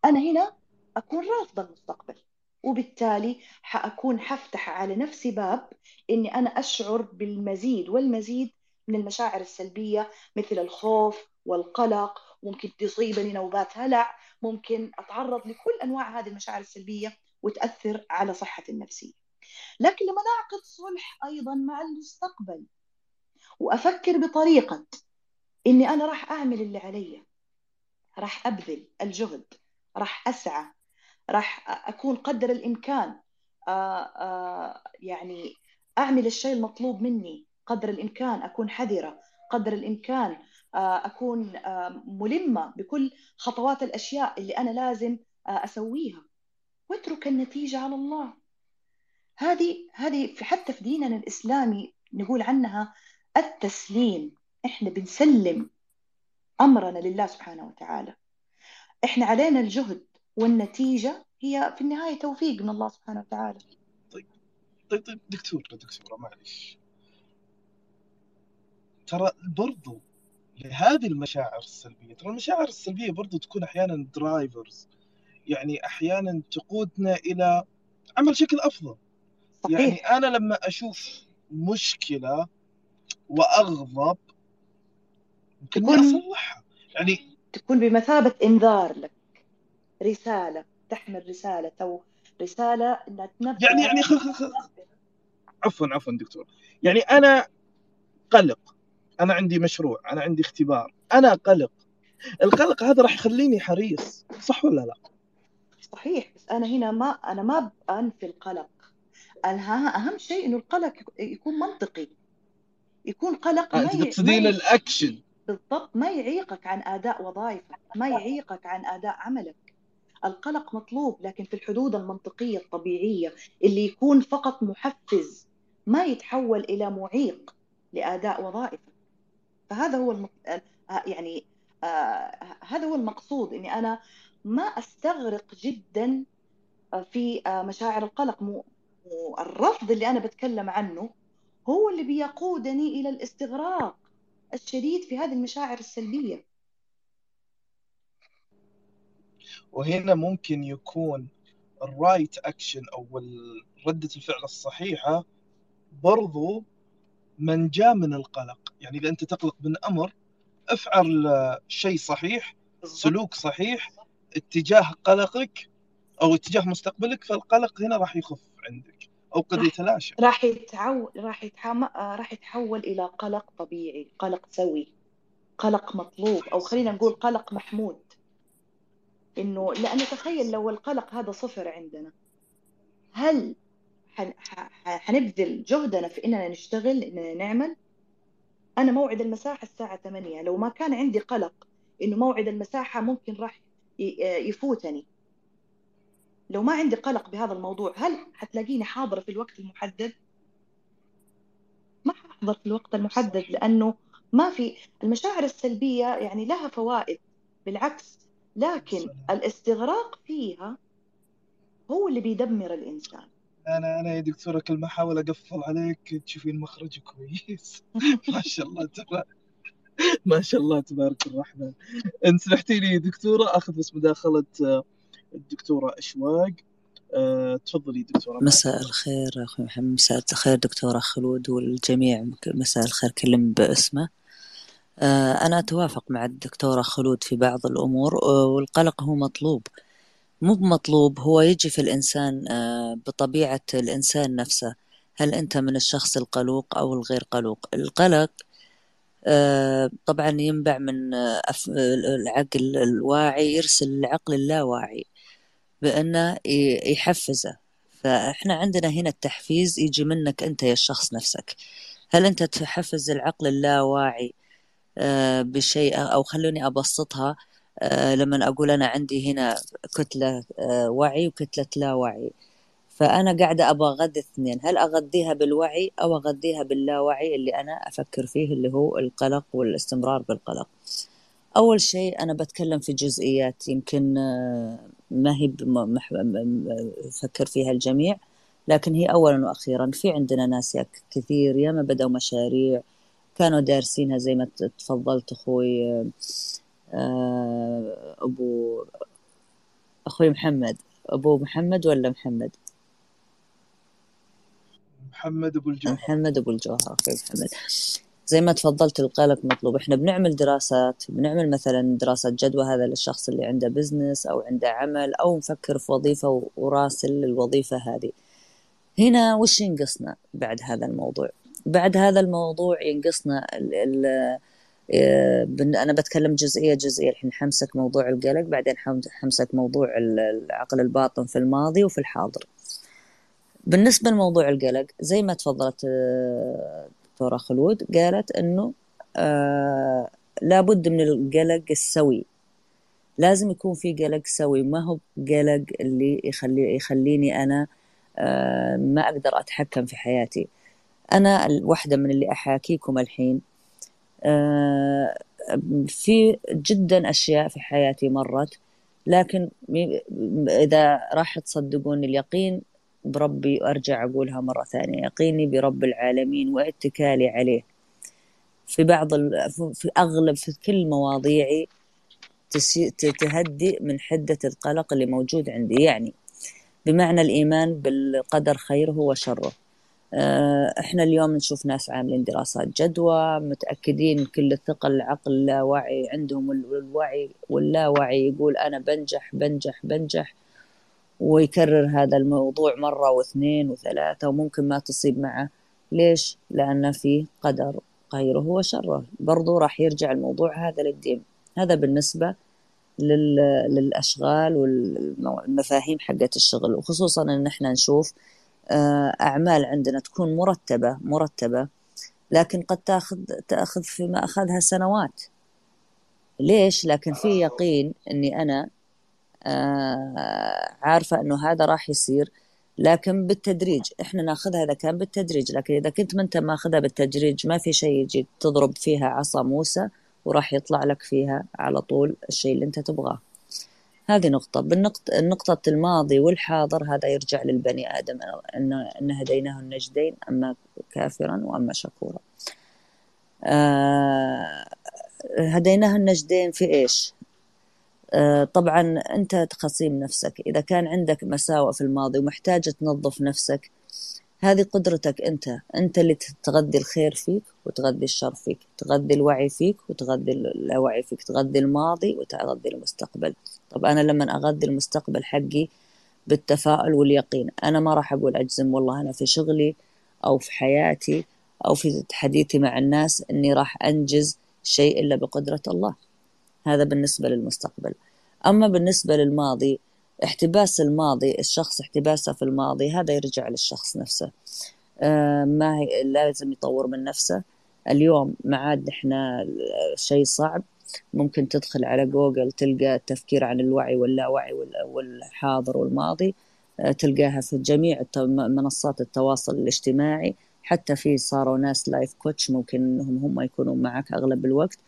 أنا هنا أكون رافضة المستقبل وبالتالي حأكون حفتح على نفسي باب إني أنا أشعر بالمزيد والمزيد من المشاعر السلبية مثل الخوف والقلق ممكن تصيبني نوبات هلع ممكن أتعرض لكل أنواع هذه المشاعر السلبية وتأثر على صحتي النفسية. لكن لما أعقد صلح أيضا مع المستقبل وأفكر بطريقة إني أنا راح أعمل اللي علي راح أبذل الجهد راح أسعى راح أكون قدر الإمكان آآ آآ يعني أعمل الشيء المطلوب مني. قدر الإمكان أكون حذرة قدر الإمكان آه، أكون آه، ملمة بكل خطوات الأشياء اللي أنا لازم آه، أسويها. واترك النتيجة على الله. هذه هذه حتى في ديننا الإسلامي نقول عنها التسليم. إحنا بنسلم أمرنا لله سبحانه وتعالى. إحنا علينا الجهد والنتيجة هي في النهاية توفيق من الله سبحانه وتعالى.
طيب طيب دكتور دكتورة معلش. ترى برضو لهذه المشاعر السلبية ترى المشاعر السلبية برضو تكون أحيانا درايفرز يعني أحيانا تقودنا إلى عمل شكل أفضل.
صحيح.
يعني أنا لما أشوف مشكلة وأغضب يمكن
تكون-
أصلحها. يعني
تكون بمثابة إنذار لك رسالة تحمل رسالة أو رسالة إنها تنبه
يعني يعني خ... خ... خ... عفوا عفوا دكتور يعني أنا قلق أنا عندي مشروع أنا عندي اختبار أنا قلق القلق هذا راح يخليني حريص صح ولا لا؟
صحيح بس أنا هنا ما أنا ما بأنفي القلق أنا أهم شيء إنه القلق يكون منطقي يكون قلق ما
أنت تقصدين. الأكشن
بالضبط ما يعيقك عن أداء وظائفك ما يعيقك عن أداء عملك. القلق مطلوب لكن في الحدود المنطقية الطبيعية اللي يكون فقط محفز ما يتحول إلى معيق لأداء وظائفك. فهذا هو الم... يعني آه هذا هو المقصود إني أنا ما أستغرق جدا في آه، مشاعر القلق. مو... مو الرفض اللي أنا بتكلم عنه هو اللي بيقودني إلى الاستغراق. الشديد في هذه المشاعر السلبية.
وهنا ممكن يكون ال right action أو ردة الفعل الصحيحة برضو من جاء من القلق. يعني إذا أنت تقلق من أمر افعل شيء صحيح سلوك صحيح اتجاه قلقك أو اتجاه مستقبلك فالقلق هنا راح يخف عندك. أو قد يتلاشى.
راح يتعو... راح يتحم... آه، راح يتحول إلى قلق طبيعي قلق سوي قلق مطلوب أو خلينا نقول قلق محمود. إنه لأن تخيل لو القلق هذا صفر عندنا هل حن... ح... ح- حنبذل جهدنا في إننا نشتغل إننا نعمل؟ أنا موعد المساحة الساعة 8 لو ما كان عندي قلق إنه موعد المساحة ممكن راح ي- يفوتني. لو ما عندي قلق بهذا الموضوع هل حتلاقيني حاضرة في الوقت المحدد؟ ما حأحضر في الوقت المحدد لأنه ما في المشاعر السلبية يعني لها فوائد بالعكس لكن. الاستغراق فيها هو اللي بيدمر الإنسان
أنا أنا يا دكتورة كل ما أحاول أقفل عليك تشوفين مخرج كويس ما شاء الله تبارك ما شاء الله تبارك الرحمن ان سمحتي لي يا دكتورة أخذ بس مداخلة الدكتورة أشواق. آه، تفضلي دكتورة
مساء الخير أخوي محمد مساء الخير دكتورة خلود والجميع مساء الخير كلم باسمه. آه، أنا أتوافق مع الدكتورة خلود في بعض الأمور آه، والقلق هو مطلوب. مو بمطلوب هو يجي في الإنسان آه، بطبيعة الإنسان نفسه. هل أنت من الشخص القلوق أو الغير قلوق؟ القلق طبعا ينبع من العقل الواعي يرسل العقل اللاواعي. بأنه يحفزه. فإحنا عندنا هنا التحفيز يجي منك أنت يا الشخص نفسك. هل أنت تحفز العقل اللاواعي آه، بشيء أو خلوني أبسطها؟ آه، لما أقول أنا عندي هنا كتلة آه، وعي وكتلة لا وعي. فأنا قاعدة أبغى أغذي اثنين. هل أغذيها بالوعي أو أغذيها باللاوعي اللي أنا أفكر فيه اللي هو القلق والاستمرار بالقلق؟ أول شيء أنا بتكلم في جزئيات. يمكن ما هي فكر فيها الجميع. لكن هي أولا وأخيرا في عندنا ناس كثير ياما بدأوا مشاريع كانوا دارسينها زي ما تفضلت أخوي آه، أبو أخوي محمد. أبو محمد ولا محمد؟
محمد أبو الجوهر.
محمد أبو الجوهر أخوي محمد. زي ما تفضلت القلق مطلوب. إحنا بنعمل دراسات بنعمل مثلا دراسة جدوى هذا للشخص اللي عنده بزنس أو عنده عمل أو مفكر في وظيفة وراسل للوظيفة هذه. هنا وش ينقصنا بعد هذا الموضوع؟ بعد هذا الموضوع ينقصنا ال ال آه، أنا بتكلم جزئية جزئية. الحين حمسك موضوع القلق بعدين حم- حمسك موضوع ال- العقل الباطن في الماضي وفي الحاضر. بالنسبة لموضوع القلق زي ما تفضلت آه، دكتورة خلود قالت إنه آه، لابد من القلق السوي. لازم يكون في قلق سوي. ما هو قلق اللي يخلي يخليني أنا آه، ما أقدر أتحكم في حياتي. أنا واحدة من اللي أحاكيكم الحين آه، في جدا أشياء في حياتي مرت لكن إذا راح تصدقون اليقين بربي أرجع أقولها مرة ثانية. يقيني برب العالمين واتكالي عليه. في بعض في أغلب في كل مواضيعي تهدي من حدة القلق اللي موجود عندي. يعني بمعنى الإيمان بالقدر خيره وشره آه، إحنا اليوم نشوف ناس عاملين دراسات جدوى متأكدين كل الثقة العقل اللاواعي عندهم الوعي واللاوعي يقول أنا بنجح بنجح بنجح. ويكرر هذا الموضوع مرة واثنين وثلاثة وممكن ما تصيب معه. ليش؟ لأن في قدر خيره وشره. برضو راح يرجع الموضوع هذا للدين. هذا بالنسبة للأشغال والمفاهيم حقت الشغل. وخصوصا أن إحنا نشوف آه، أعمال عندنا تكون مرتبة مرتبة لكن قد تأخذ تأخذ فيما أخذها سنوات. ليش؟ لكن في يقين إني أنا آه، عارفة إنه هذا راح يصير لكن بالتدريج إحنا ناخذها إذا كان بالتدريج لكن إذا كنت ما أنت ماخذها بالتدريج ما في شيء يجي تضرب فيها عصا موسى وراح يطلع لك فيها على طول الشيء اللي أنت تبغاه. هذه نقطة. بالنقطة النقطة الماضي والحاضر هذا يرجع للبني آدم أن هديناه النجدين أما كافرا وأما شكورا. آه هديناه النجدين في إيش؟ آه طبعا أنت تقسيم نفسك. إذا كان عندك مساوئ في الماضي ومحتاج تنظف نفسك هذه قدرتك أنت. أنت اللي تغذي الخير فيك وتغذي الشر فيك تغذي الوعي فيك وتغذي اللاوعي فيك تغذي الماضي وتغذي المستقبل. طب أنا لما أغذي المستقبل حقي بالتفاؤل واليقين أنا ما راح أقول أجزم والله أنا في شغلي أو في حياتي أو في حديثي مع الناس أني راح أنجز شيء إلا بقدرة الله. هذا بالنسبة للمستقبل. أما بالنسبة للماضي احتباس الماضي الشخص احتباسه في الماضي هذا يرجع للشخص نفسه. آه، ما هي لازم يطور من نفسه. اليوم ما عاد إحنا شيء صعب. ممكن تدخل على جوجل تلقى التفكير عن الوعي واللاوعي والحاضر والماضي. آه، تلقاها في جميع منصات التواصل الاجتماعي. حتى في صاروا ناس life coach ممكن إنهم هم يكونوا معك أغلب الوقت.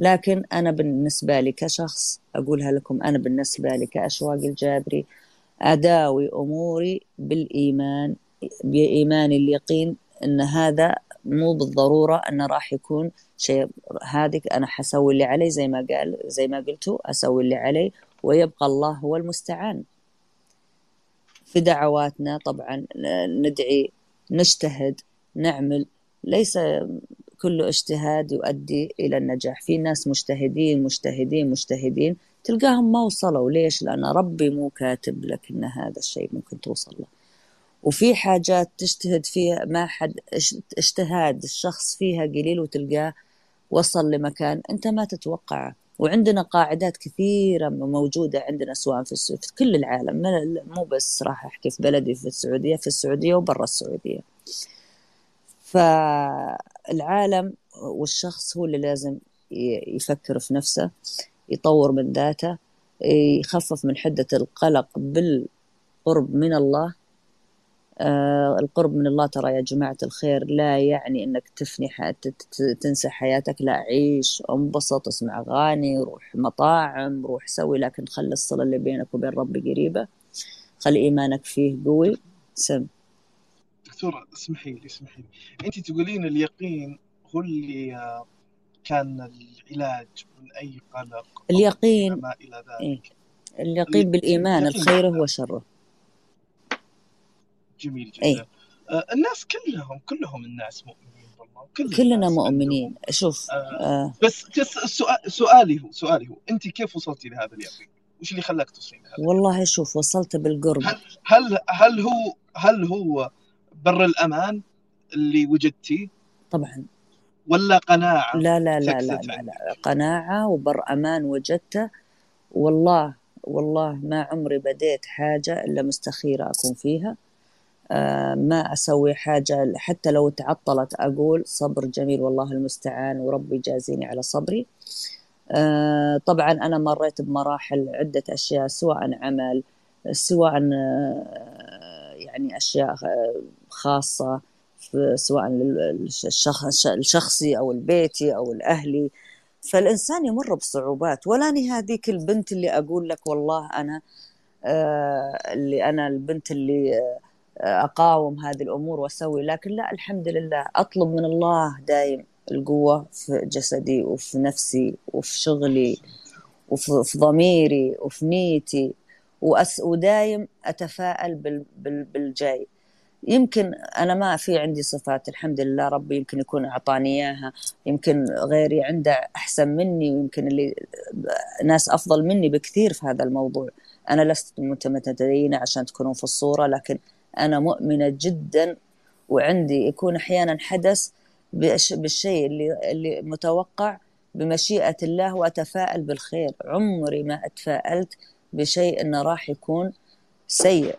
لكن أنا بالنسبة لي كشخص أقولها لكم أنا بالنسبة لي كأشواق الجابري أداوي أموري بالإيمان بإيمان اليقين أن هذا مو بالضرورة أنه راح يكون شيء هذه أنا حسوي اللي علي زي ما قال زي ما قلتوا أسوي اللي علي ويبقى الله هو المستعان. في دعواتنا طبعا ندعي نجتهد نعمل ليس كل اجتهاد يؤدي إلى النجاح. في ناس مجتهدين مجتهدين مجتهدين تلقاهم ما وصلوا. ليش؟ لأن ربي مو كاتب لك أن هذا الشيء ممكن توصل له. وفي حاجات تجتهد فيها ما حد اجتهاد الشخص فيها قليل وتلقاه وصل لمكان أنت ما تتوقعه. وعندنا قاعدات كثيرة موجودة عندنا سواء في, في كل العالم. مو بس راح أحكي في بلدي في السعودية في السعودية وبرا السعودية. فالعالم والشخص هو اللي لازم يفكر في نفسه يطور من ذاته يخفف من حدة القلق بالقرب من الله. آه القرب من الله ترى يا جماعة الخير لا يعني إنك تفني تنسى حياتك لا عيش انبسط اسمع أغاني روح مطاعم روح سوي لكن خلي الصلة اللي بينك وبين ربي قريبة. خلي إيمانك فيه قوي. سم.
دكتورة اسمحي لي اسمحي لي. أنت تقولين اليقين هو اللي كان العلاج من أي قلق؟
اليقين. ما إلى ذلك؟ إيه؟ اليقين بالإيمان الخير هو شره.
جميل جدا إيه؟ آه الناس كلهم كلهم الناس مؤمنين
بالله. كلنا مؤمنين. شوف
آه آه. بس السؤال سؤالي هو سؤالي هو. أنت كيف وصلتي لهذا اليقين؟ وش اللي خلاك توصلين لهذا؟
والله شوف وصلت بالقرب.
هل هل هل هو هل هو بر الأمان اللي وجدتيه
طبعا.
ولا قناعة
لا لا لا لا, لا, لا. قناعة وبر أمان وجدته. والله والله ما عمري بديت حاجة إلا مستخيرة أكون فيها. آه، ما أسوي حاجة حتى لو تعطلت أقول صبر جميل والله المستعان وربي جازيني على صبري. آه، طبعا أنا مريت بمراحل عدة أشياء سواء عمل سواء يعني أشياء خاصة سواء الشخصي أو البيتي أو الأهلي. فالإنسان يمر بصعوبات ولا هذيك البنت اللي أقول لك والله أنا آه، اللي أنا البنت اللي آه، أقاوم هذه الأمور وأسوي لكن لا الحمد لله أطلب من الله دايم القوة في جسدي وفي نفسي وفي شغلي وفي ضميري وفي نيتي وأس ودايم أتفائل بالجاي. يمكن أنا ما في عندي صفات الحمد لله ربي يمكن يكون أعطاني إياها يمكن غيري عنده أحسن مني ويمكن اللي ناس أفضل مني بكثير في هذا الموضوع. أنا لست متدينه عشان تكونون في الصورة لكن أنا مؤمنة جدا وعندي يكون أحيانا حدث بالشيء اللي اللي متوقع بمشيئة الله وأتفائل بالخير. عمري ما اتفائلت بشيء إنه راح يكون سيء.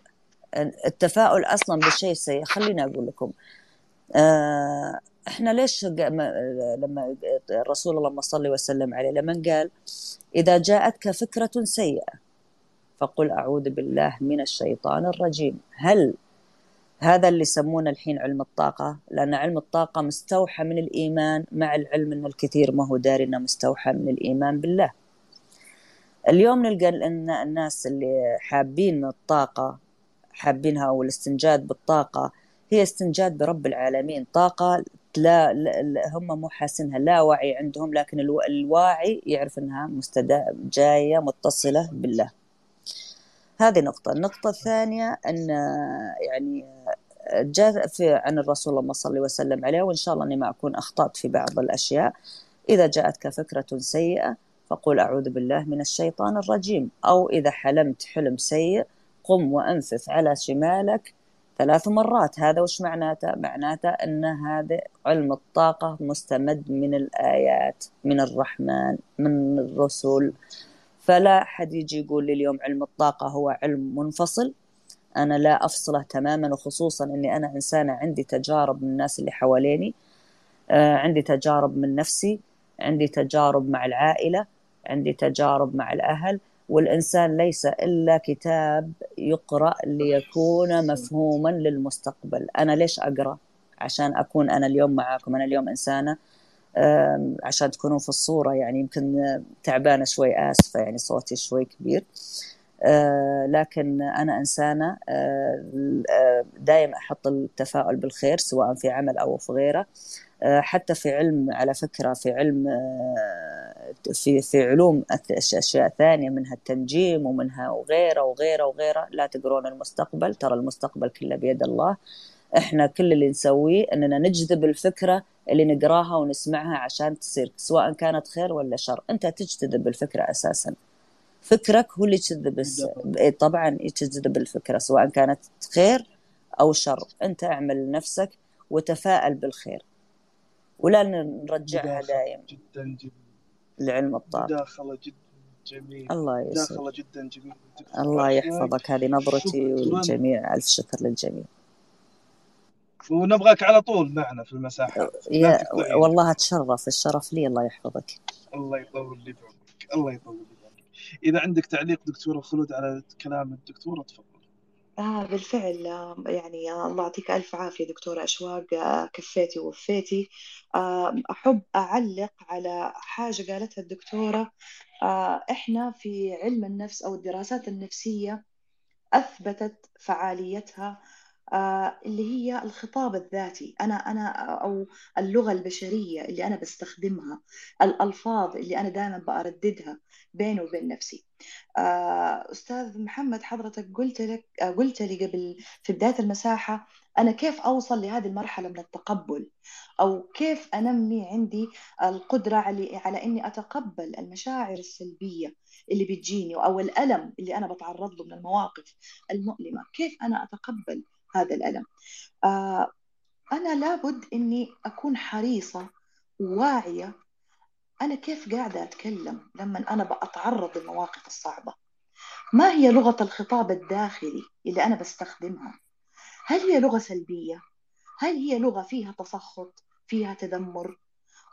التفاؤل أصلا بالشيء السيء. خليني أقول لكم آه، إحنا ليش لما الرسول اللهم صل وسلم عليه لما قال إذا جاءتك فكرة سيئة فقل أعوذ بالله من الشيطان الرجيم. هل هذا اللي يسمونه الحين علم الطاقة؟ لأن علم الطاقة مستوحى من الإيمان مع العلم أن الكثير ما هو داري أنه مستوحى من الإيمان بالله. اليوم نلقى الناس اللي حابين الطاقة حابينها والاستنجاد بالطاقة هي استنجاد برب العالمين. طاقة لا, لا هم مو حاسينها لا وعي عندهم لكن الواعي يعرف إنها مستدى جاية متصلة بالله. هذه نقطة. النقطة الثانية أن يعني جاء في عن الرسول اللهم صل وسلم عليه وإن شاء الله أني ما أكون أخطأت في بعض الأشياء. إذا جاءتك فكرة سيئة فقل أعوذ بالله من الشيطان الرجيم. أو إذا حلمت حلم سيء قم وأنفث على شمالك ثلاث مرات. هذا وش معناته؟ معناته أن هذا علم الطاقة مستمد من الآيات من الرحمن من الرسل. فلا حد يجي يقول لي اليوم علم الطاقة هو علم منفصل. أنا لا أفصله تماما وخصوصا أني أنا إنسانة عندي تجارب من الناس اللي حواليني آه، عندي تجارب من نفسي عندي تجارب مع العائلة عندي تجارب مع الأهل. والإنسان ليس إلا كتاب يقرأ ليكون مفهوما للمستقبل. أنا ليش أقرأ؟ عشان أكون أنا اليوم معاكم أنا اليوم إنسانة عشان تكونوا في الصورة يعني يمكن تعبانة شوي آسفة يعني صوتي شوي كبير. أه، لكن أنا إنسانة أه، أه، دائما أحط التفاؤل بالخير سواء في عمل أو في غيره. حتى في علم على فكرة في علم في في علوم أشياء ثانية منها التنجيم ومنها وغيرة وغيرة وغيرة لا تقرون المستقبل ترى المستقبل كله بيد الله. إحنا كل اللي نسويه إننا نجذب الفكرة اللي نقراها ونسمعها عشان تصير سواء كانت خير ولا شر. أنت تجتذب الفكرة أساسا. فكرك هو اللي يجذب طبعا يجذب الفكرة سواء كانت خير أو شر. أنت اعمل لنفسك وتفائل بالخير. ولا نرجعها دائما
جدا جدا
لعلم الطاقة
مداخلة جدا جميل.
الله يسعدك.
مداخلة جدا جميلة
الله يحفظك. هذه نظرتي للجميع. ألف شكر للجميع.
ونبغاك على طول معنا في المساحات
يا والله اتشرف الشرف لي. الله يحفظك.
الله يطول لي بعمرك. الله يطول لي بعمرك. إذا عندك تعليق دكتوره خلود على كلام الدكتوره تفضل
آه بالفعل آه، يعني الله يعطيك ألف عافية دكتورة أشواق آه، كفيتي ووفيتي. آه، أحب أعلق على حاجة قالتها الدكتورة إحنا في علم النفس أو الدراسات النفسية أثبتت فعاليتها آه، اللي هي الخطاب الذاتي. أنا أنا أو اللغة البشرية اللي أنا بستخدمها الألفاظ اللي أنا دائما برددها بيني وبين نفسي. آه، أستاذ محمد حضرتك قلت لك آه، قلت لي قبل في بداية المساحة أنا كيف أوصل لهذه المرحلة من التقبل؟ أو كيف أنمي عندي القدرة على على إني أتقبل المشاعر السلبية اللي بتجيني أو الألم اللي أنا بتعرض له من المواقف المؤلمة؟ كيف أنا أتقبل هذا الألم آه أنا لابد أني أكون حريصة وواعية أنا كيف قاعدة أتكلم لما أنا بأتعرض للمواقف الصعبة ما هي لغة الخطاب الداخلي اللي أنا بستخدمها هل هي لغة سلبية؟ هل هي لغة فيها تسخط؟ فيها تذمر؟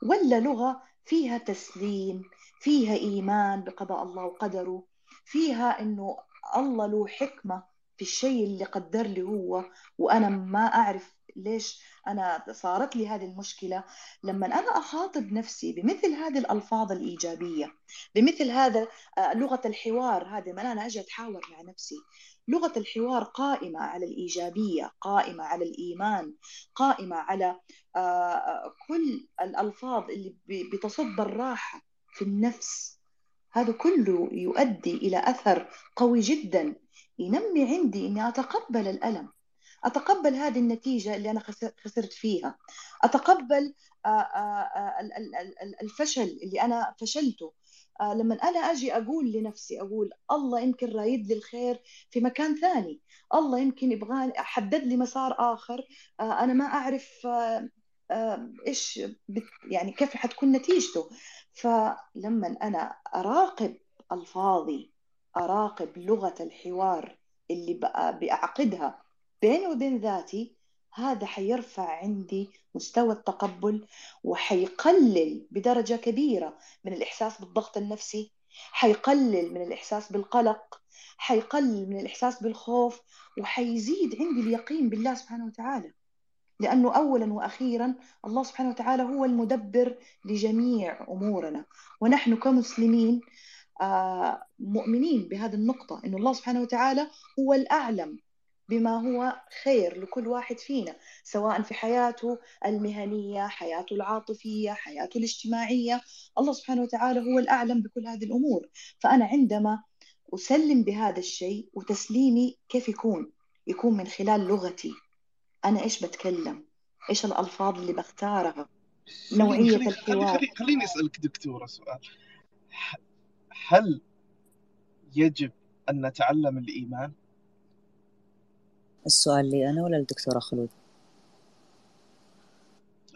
ولا لغة فيها تسليم؟ فيها إيمان بقضاء الله وقدره؟ فيها إنه الله له حكمة في الشيء اللي قدر لي هو وأنا ما أعرف ليش أنا صارت لي هذه المشكلة. لما أنا أخاطب نفسي بمثل هذه الألفاظ الإيجابية بمثل هذا آه، لغة الحوار هذه ما أنا أجي أتحاور مع نفسي. لغة الحوار قائمة على الإيجابية قائمة على الإيمان قائمة على آه، آه، كل الألفاظ اللي بتصب الراحة في النفس. هذا كله يؤدي إلى أثر قوي جدا. ينمي عندي إني أتقبل الألم. أتقبل هذه النتيجة اللي أنا خسرت فيها. أتقبل آه، آه، آه، الفشل اللي أنا فشلته. لما أنا أجي أقول لنفسي أقول الله يمكن رايد لي الخير في مكان ثاني. الله يمكن يبغى حدد لي مسار آخر. أنا ما أعرف إيش يعني كيف حتكون نتيجته. فلما أنا أراقب ألفاظي أراقب لغة الحوار اللي بأعقدها. بيني وبين ذاتي هذا حيرفع عندي مستوى التقبل وحيقلل بدرجة كبيرة من الإحساس بالضغط النفسي حيقلل من الإحساس بالقلق حيقلل من الإحساس بالخوف وحيزيد عندي اليقين بالله سبحانه وتعالى. لأنه أولا وأخيرا الله سبحانه وتعالى هو المدبر لجميع أمورنا. ونحن كمسلمين مؤمنين بهذه النقطة أن الله سبحانه وتعالى هو الأعلم بما هو خير لكل واحد فينا سواء في حياته المهنية حياته العاطفية حياته الاجتماعية. الله سبحانه وتعالى هو الأعلم بكل هذه الأمور. فأنا عندما أسلم بهذا الشيء وتسليمي كيف يكون؟ يكون من خلال لغتي. أنا إيش بتكلم؟ إيش الألفاظ اللي بختارها؟ نوعية الحوار.
خليني أسألك دكتورة سؤال. هل يجب أن نتعلم الإيمان؟
السؤال لي أنا ولا للدكتورة خلود؟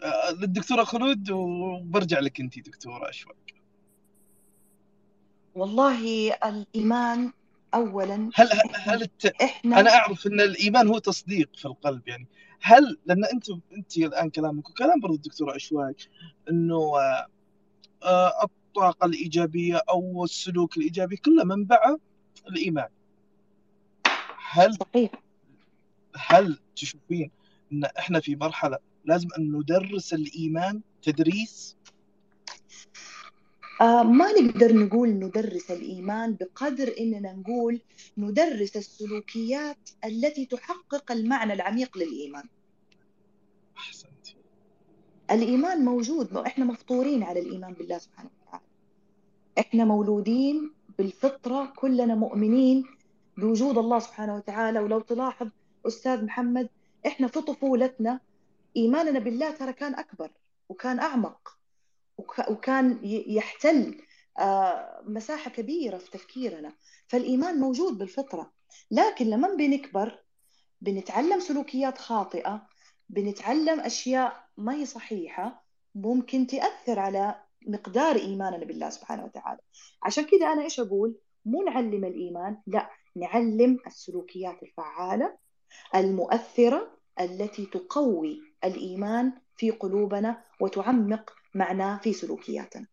آه، للدكتورة خلود وبرجع لك أنت دكتورة أشواق
والله الإيمان أولا
هل هل الت... إحنا أنا أعرف أن الإيمان هو تصديق في القلب يعني هل لأن أنت أنت الآن كلامك وكلام برضو الدكتورة أشواق أنه آه، آه، الطاقة الإيجابية أو السلوك الإيجابي كله منبعه الإيمان. هل
صحيح.
هل تشوفين إن إحنا في مرحلة لازم أن ندرس الإيمان تدريس؟
آه ما نقدر نقول ندرس الإيمان بقدر إننا نقول ندرس السلوكيات التي تحقق المعنى العميق للإيمان.
احسنت
الإيمان موجود إحنا مفطورين على الإيمان بالله سبحانه وتعالى. إحنا مولودين بالفطرة كلنا مؤمنين بوجود الله سبحانه وتعالى. ولو تلاحظ أستاذ محمد إحنا في طفولتنا إيماننا بالله ترى كان أكبر وكان أعمق وكان يحتل آه، مساحة كبيرة في تفكيرنا. فالإيمان موجود بالفطرة. لكن لما بنكبر بنتعلم سلوكيات خاطئة بنتعلم أشياء ما هي صحيحة ممكن تأثر على مقدار إيماننا بالله سبحانه وتعالى. عشان كذا أنا إيش أقول؟ مو نعلم الإيمان لا نعلم السلوكيات الفعالة المؤثرة التي تقوي الإيمان في قلوبنا وتعمق معناه في سلوكياتنا.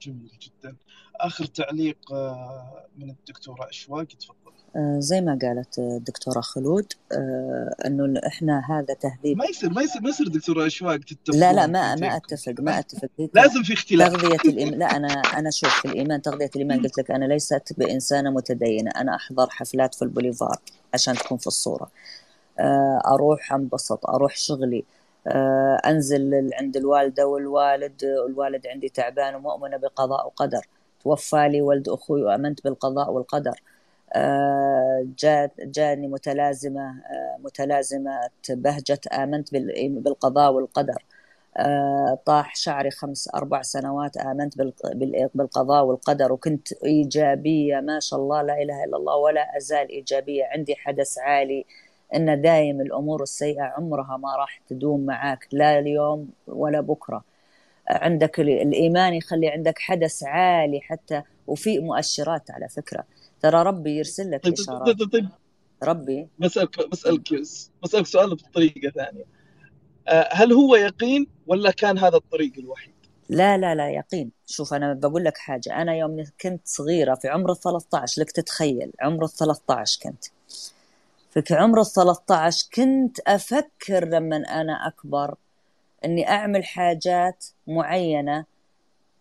جميل جدا. آخر تعليق آه، من الدكتورة أشواق تفضل.
زي ما قالت الدكتورة خلود آه، إنه إحنا هذا تهذيب.
ما يصير ما يصير ما يصير دكتورة اشواق
تتفق لا لا ما ما أتفق ما أتفق.
لازم في اختلاف.
تغذية الإيمان لا أنا أنا شوف في الإيمان تغذية الإيمان. قلت لك أنا ليست بإنسانة متدينة. أنا أحضر حفلات في البوليفار عشان تكون في الصورة. آه، أروح أنبسط أروح شغلي. أنزل عند الوالدة والوالد. الوالد عندي تعبان ومؤمنة بقضاء وقدر. توفى لي ولد أخوي وأمنت بالقضاء والقدر. آه، جاني متلازمة آه، متلازمة بهجة آمنت بالقضاء والقدر. آه، طاح شعري خمس أربع سنوات آمنت بالقضاء والقدر وكنت إيجابية ما شاء الله لا إله إلا الله ولا أزال إيجابية. عندي حدث عالي إن دايم الأمور السيئة عمرها ما راح تدوم معاك لا اليوم ولا بكرة. عندك الإيمان يخلي عندك حدث عالي حتى وفي مؤشرات على فكرة. ترى ربي يرسل لك
طيب
إشارات.
طيب, طيب,
ربي.
بسألك بسألك بسألك سؤال بطريقة ثانية. آه، هل هو يقين ولا كان هذا الطريق الوحيد؟
لا لا لا يقين. شوف أنا بقول لك حاجة. أنا يوم كنت صغيرة في عمر ال 13 لك تتخيل عمر ال 13 كنت. في عمر ال 13 كنت أفكر لما أنا أكبر إني أعمل حاجات معينة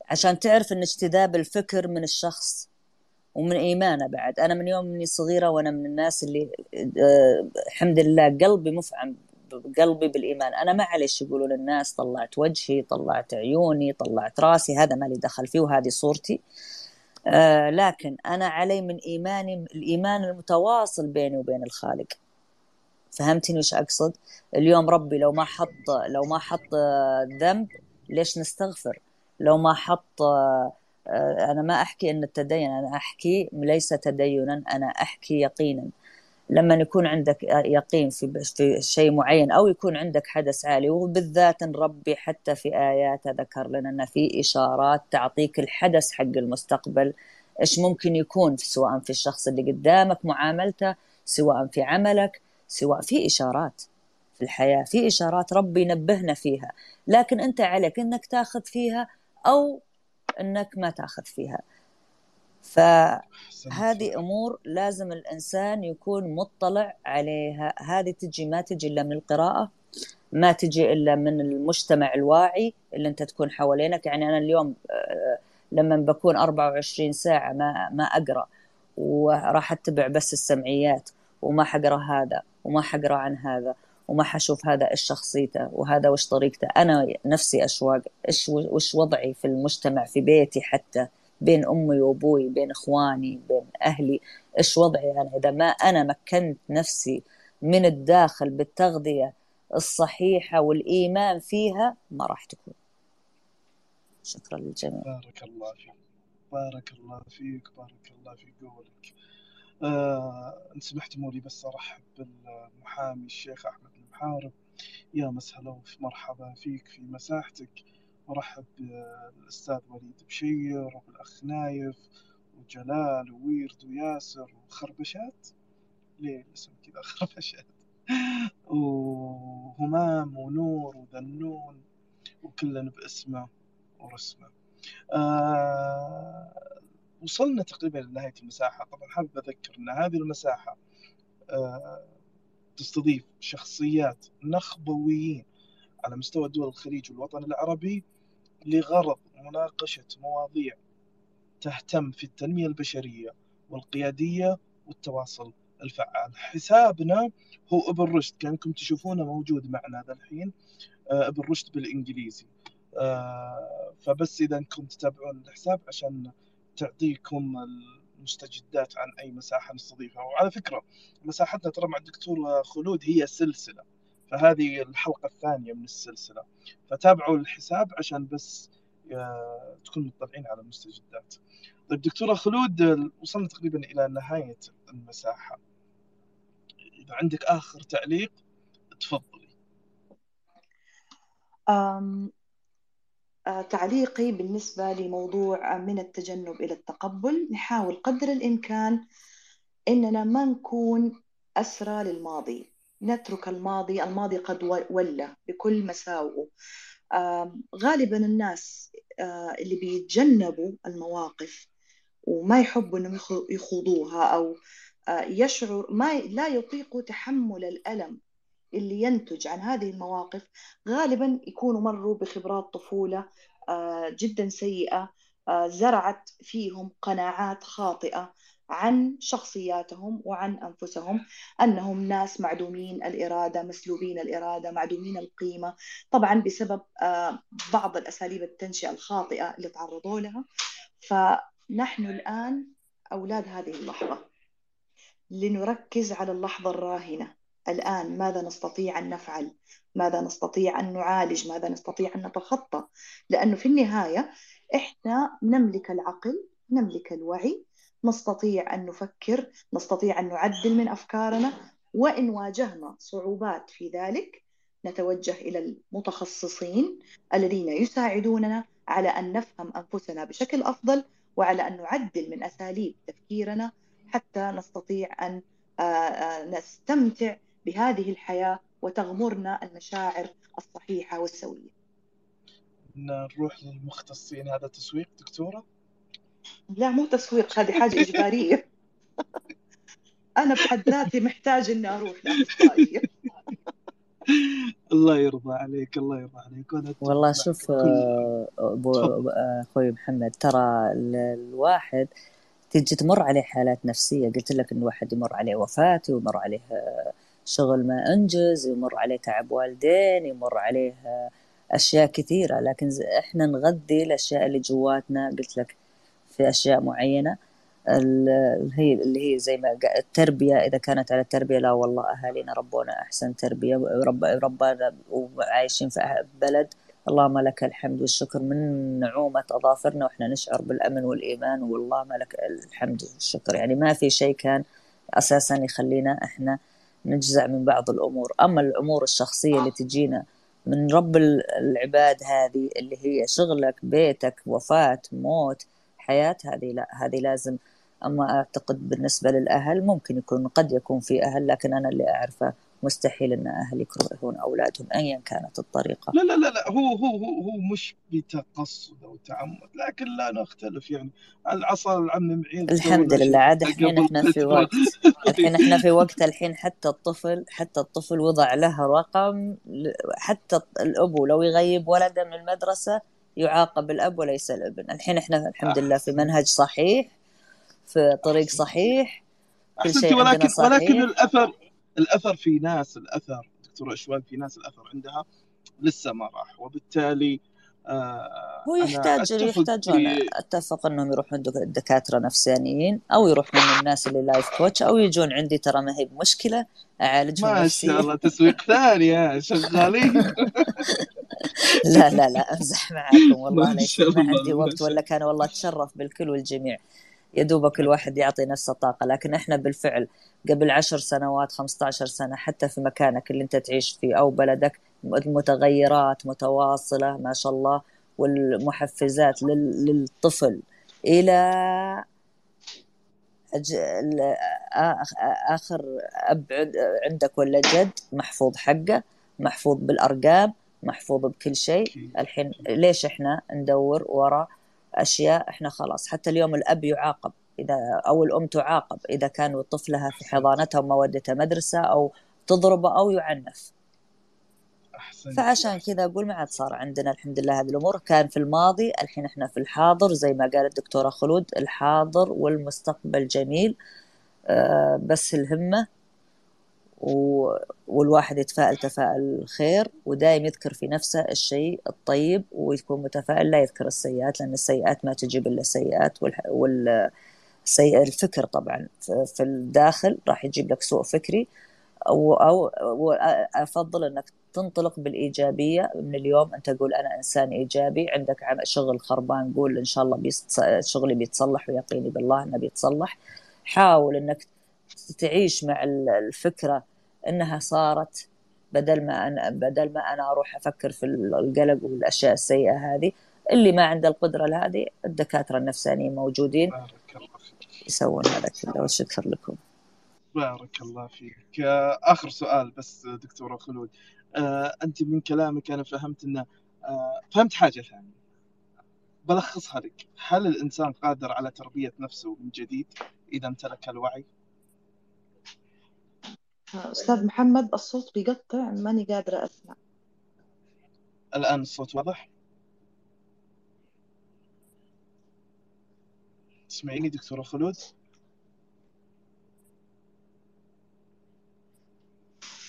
عشان تعرف إن اجتذاب الفكر من الشخص ومن إيمانه بعد. أنا من يوم مني صغيرة وأنا من الناس اللي آه، الحمد لله قلبي مفعم قلبي بالإيمان. أنا ما عليش يقولون الناس طلعت وجهي طلعت عيوني طلعت راسي هذا ما لي دخل فيه وهذه صورتي. آه لكن أنا علي من إيماني الإيمان المتواصل بيني وبين الخالق. فهمتني وش أقصد؟ اليوم ربي لو ما حط لو ما حط ذنب ليش نستغفر؟ لو ما حط آه، أنا ما أحكي أن التدين أنا أحكي ليس تدينا أنا أحكي يقينا. لما يكون عندك يقين في في شيء معين أو يكون عندك حدث عالي وبالذات ربي حتى في آيات ذكر لنا أن في إشارات تعطيك الحدث حق المستقبل. إيش ممكن يكون سواء في الشخص اللي قدامك معاملته سواء في عملك سواء في إشارات في الحياة في إشارات ربي ينبهنا فيها. لكن أنت عليك أنك تاخذ فيها أو انك ما تاخذ فيها. فهذه أمور لازم الإنسان يكون مطلع عليها. هذه تجي ما تجي إلا من القراءة ما تجي إلا من المجتمع الواعي اللي أنت تكون حوالينك. يعني أنا اليوم آه، لما بكون 24 ساعة ما ما أقرأ وراح أتبع بس السمعيات وما حقرأ هذا وما حقرأ عن هذا وما حشوف هذا إيش شخصيته وهذا وش طريقته. أنا نفسي أشواق إيش وش وضعي في المجتمع في بيتي حتى بين أمي وأبوي بين إخواني بين أهلي إيش وضعي يعني إذا ما أنا مكنت نفسي من الداخل بالتغذية الصحيحة والإيمان فيها ما راح تكون. شكرا للجميع.
بارك الله فيك. بارك الله فيك بارك الله في قولك. آه، إن سمحتموا لي بس أرحب بالمحامي الشيخ أحمد المحارب يا مسهلا مرحبا فيك في مساحتك. ورحب بالأستاذ وليد بشير وبالأخ نايف وجلال وويرد وياسر وخربشات. ليه الاسم كذا؟ خربشات. وهمام ونور وذنون وكلن باسمه ورسمه. آه وصلنا تقريبا لنهاية المساحة. طبعا حابب أذكر أن هذه المساحة آه تستضيف شخصيات نخبويين على مستوى دول الخليج والوطن العربي لغرض مناقشة مواضيع تهتم في التنمية البشرية والقيادية والتواصل الفعال. حسابنا هو ابن رشد كأنكم تشوفونه موجود معنا ذا الحين. آه، ابن رشد بالإنجليزي. آه، فبس إذا أنكم تتابعون الحساب عشان تعطيكم المستجدات عن أي مساحة نستضيفها. وعلى فكرة مساحتنا ترى مع الدكتور خلود هي سلسلة فهذه الحلقة الثانية من السلسلة. فتابعوا الحساب عشان بس آه، تكونوا مطلعين على المستجدات. طيب دكتورة خلود وصلنا تقريبا إلى نهاية المساحة. إذا عندك آخر تعليق تفضلي.
تعليقي بالنسبة لموضوع من التجنب إلى التقبل نحاول قدر الإمكان إننا ما نكون أسرى للماضي. نترك الماضي الماضي قد ولى بكل مساوئه. غالبا الناس اللي بيتجنبوا المواقف وما يحبوا إنهم يخوضوها أو يشعر ما لا يطيقوا تحمل الألم اللي ينتج عن هذه المواقف غالبا يكونوا مروا بخبرات طفولة آه، جدا سيئة زرعت فيهم قناعات خاطئة عن شخصياتهم وعن أنفسهم أنهم ناس معدومين الإرادة مسلوبين الإرادة معدومين القيمة. طبعا بسبب آه، بعض الأساليب التنشئة الخاطئة اللي تعرضوا لها. فنحن الآن أولاد هذه اللحظة. لنركز على اللحظة الراهنة. الآن ماذا نستطيع أن نفعل؟ ماذا نستطيع أن نعالج؟ ماذا نستطيع أن نتخطى؟ لأنه في النهاية إحنا نملك العقل نملك الوعي نستطيع أن نفكر نستطيع أن نعدل من أفكارنا وإن واجهنا صعوبات في ذلك نتوجه إلى المتخصصين الذين يساعدوننا على أن نفهم أنفسنا بشكل أفضل وعلى أن نعدل من أساليب تفكيرنا حتى نستطيع أن آه، آه، نستمتع بهذه الحياة وتغمرنا المشاعر الصحيحة والسوية.
نروح للمختصين. هذا تسويق دكتورة؟
لا مو تسويق هذه حاجة إجبارية. أنا بحد ذاتي محتاج إني أروح لأخصائية.
الله يرضى عليك الله يرضى عليك.
والله شوف آه، أخوي محمد ترى ال- الواحد تجي تمر عليه حالات نفسية. قلت لك إن الواحد يمر عليه وفاة ويمر عليه آه، شغل ما أنجز يمر عليه تعب والدين يمر عليه أشياء كثيرة. لكن إحنا نغذي الأشياء اللي جواتنا قلت لك في أشياء معينة. ال- هي اللي هي زي ما التربية إذا كانت على التربية لا والله أهالينا ربونا أحسن تربية. رب ربنا وعايشين في بلد. اللهم لك الحمد والشكر. من نعومة أظافرنا وإحنا نشعر بالأمن والإيمان والله لك الحمد والشكر. يعني ما في شيء كان أساسا يخلينا إحنا نجزع من بعض الأمور. أما الأمور الشخصية اللي تجينا من رب ال- العباد هذه اللي هي شغلك بيتك وفاة موت حياة هذه لا هذه لازم. أما أعتقد بالنسبة للأهل ممكن يكون قد يكون في أهل لكن أنا اللي أعرفه مستحيل أن أهل يكرهون أولادهم أيا كانت الطريقة.
لا لا لا لا هو هو هو هو مش بتقصد أو تعمد لكن لا نختلف يعني. العصا العم معين
الحمد لله عاد الحين إحنا في وقت الحين إحنا في وقت الحين حتى الطفل حتى الطفل وضع له رقم حتى الأبو لو يغيب ولده من المدرسة يعاقب الأب وليس الابن. الحين إحنا الحمد لله في منهج صحيح في طريق صحيح كل شيء
ولكن ولكن الأثر الأثر في ناس الأثر دكتور اشوان في ناس الأثر عندها لسه ما راح وبالتالي آه
هو يحتاج يحتاجون أتفق إنهم يروحون دك- دكاترة نفسانيين أو يروحون الناس اللي لايف كوتش أو يجون عندي ترى ما هي بمشكلة أعالجهم
ما شاء الله تسويق ثاني شغالين.
لا لا لا أمزح معاكم والله
ما شاء
ما
الله
عندي
ما
وقت
شاء
ولا كان والله أتشرف بالكل والجميع. يا دوب كل واحد يعطي نفسه طاقة. لكن إحنا بالفعل قبل عشر سنوات 15 سنة حتى في مكانك اللي أنت تعيش فيه أو بلدك المتغيرات متواصلة ما شاء الله والمحفزات لل- للطفل إلى أب عند- عندك ولا جد محفوظ حقه محفوظ بالأرقام محفوظ بكل شيء. الحين ليش إحنا ندور وراء أشياء إحنا خلاص. حتى اليوم الأب يعاقب. إذا أو الأم تعاقب. إذا كان طفلها في حضانتها ومودتها مدرسة أو تضربه أو يعنف. فعشان كذا أقول ما عاد صار عندنا الحمد لله هذه الأمور. كان في الماضي الحين إحنا في الحاضر. زي ما قالت الدكتورة خلود الحاضر والمستقبل جميل. آه، بس الهمة و... والواحد يتفائل تفاؤل خير ودايم يذكر في نفسه الشيء الطيب ويكون متفائل لا يذكر السيئات لأن السيئات ما تجيب إلا سيئات وال... وال... سيء الفكر طبعا في الداخل راح يجيب لك سوء فكري أو, أو, أفضل أنك تنطلق بالإيجابية من اليوم أنت تقول أنا إنسان إيجابي عندك شغل خربان قول إن شاء الله. شغلي بيتصلح ويقيني بالله أنه بيتصلح حاول أنك تعيش مع ال- الفكرة إنها صارت بدل ما أنا بدل ما أنا أروح أفكر في القلق والأشياء السيئة هذه اللي ما عنده القدرة لهذه الدكاترة النفسانيين موجودين يسوون هذا كله. والشكر لكم.
بارك الله فيك. آه، آخر سؤال بس دكتورة خلود. آه، أنت من كلامك أنا فهمت أن آه، فهمت حاجة ثانية. بلخصها لك. هل الإنسان قادر على تربية نفسه من جديد إذا امتلك الوعي؟
أستاذ محمد الصوت بيقطع ماني قادرة أسمع
الآن الصوت واضح؟ تسمعيني دكتورة خلود؟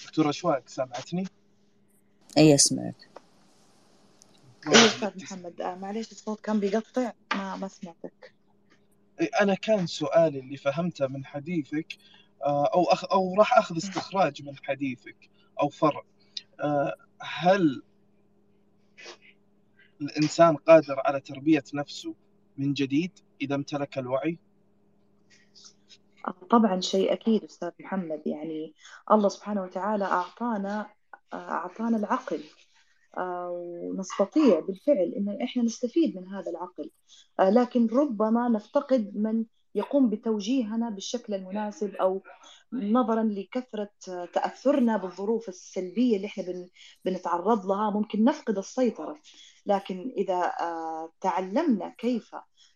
دكتورة أشواق سامعتني؟
أي أسمعك
أيوة أستاذ محمد آه معليش الصوت كان بيقطع ما ما سمعتك
أنا كان سؤالي اللي فهمته من حديثك آه، أو أخ أو راح أخذ استخراج من حديثك أو فرع. آه، هل الإنسان قادر على تربية نفسه من جديد إذا امتلك الوعي؟
طبعا شيء أكيد أستاذ محمد. يعني الله سبحانه وتعالى أعطانا آه أعطانا العقل. آه ونستطيع بالفعل إن إحنا نستفيد من هذا العقل. لكن ربما نفتقد من يقوم بتوجيهنا بالشكل المناسب أو نظرا لكثرة تأثرنا بالظروف السلبية اللي إحنا بنتعرض لها. ممكن نفقد السيطرة لكن إذا آه، تعلمنا كيف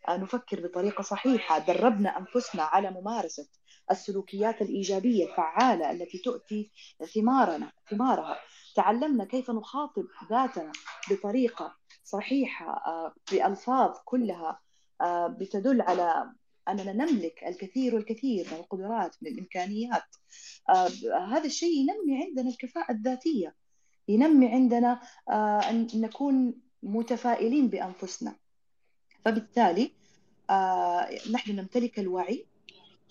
آه، نفكر بطريقة صحيحة دربنا أنفسنا على ممارسة السلوكيات الإيجابية الفعالة التي تؤتي ثمارنا ثمارها تعلمنا كيف نخاطب ذاتنا بطريقة صحيحة آه، بألفاظ كلها بتدل على أننا نملك الكثير والكثير من القدرات من الإمكانيات. آه هذا الشيء ينمي عندنا الكفاءة الذاتية. ينمي عندنا آه أن نكون متفائلين بأنفسنا. فبالتالي آه نحن نمتلك الوعي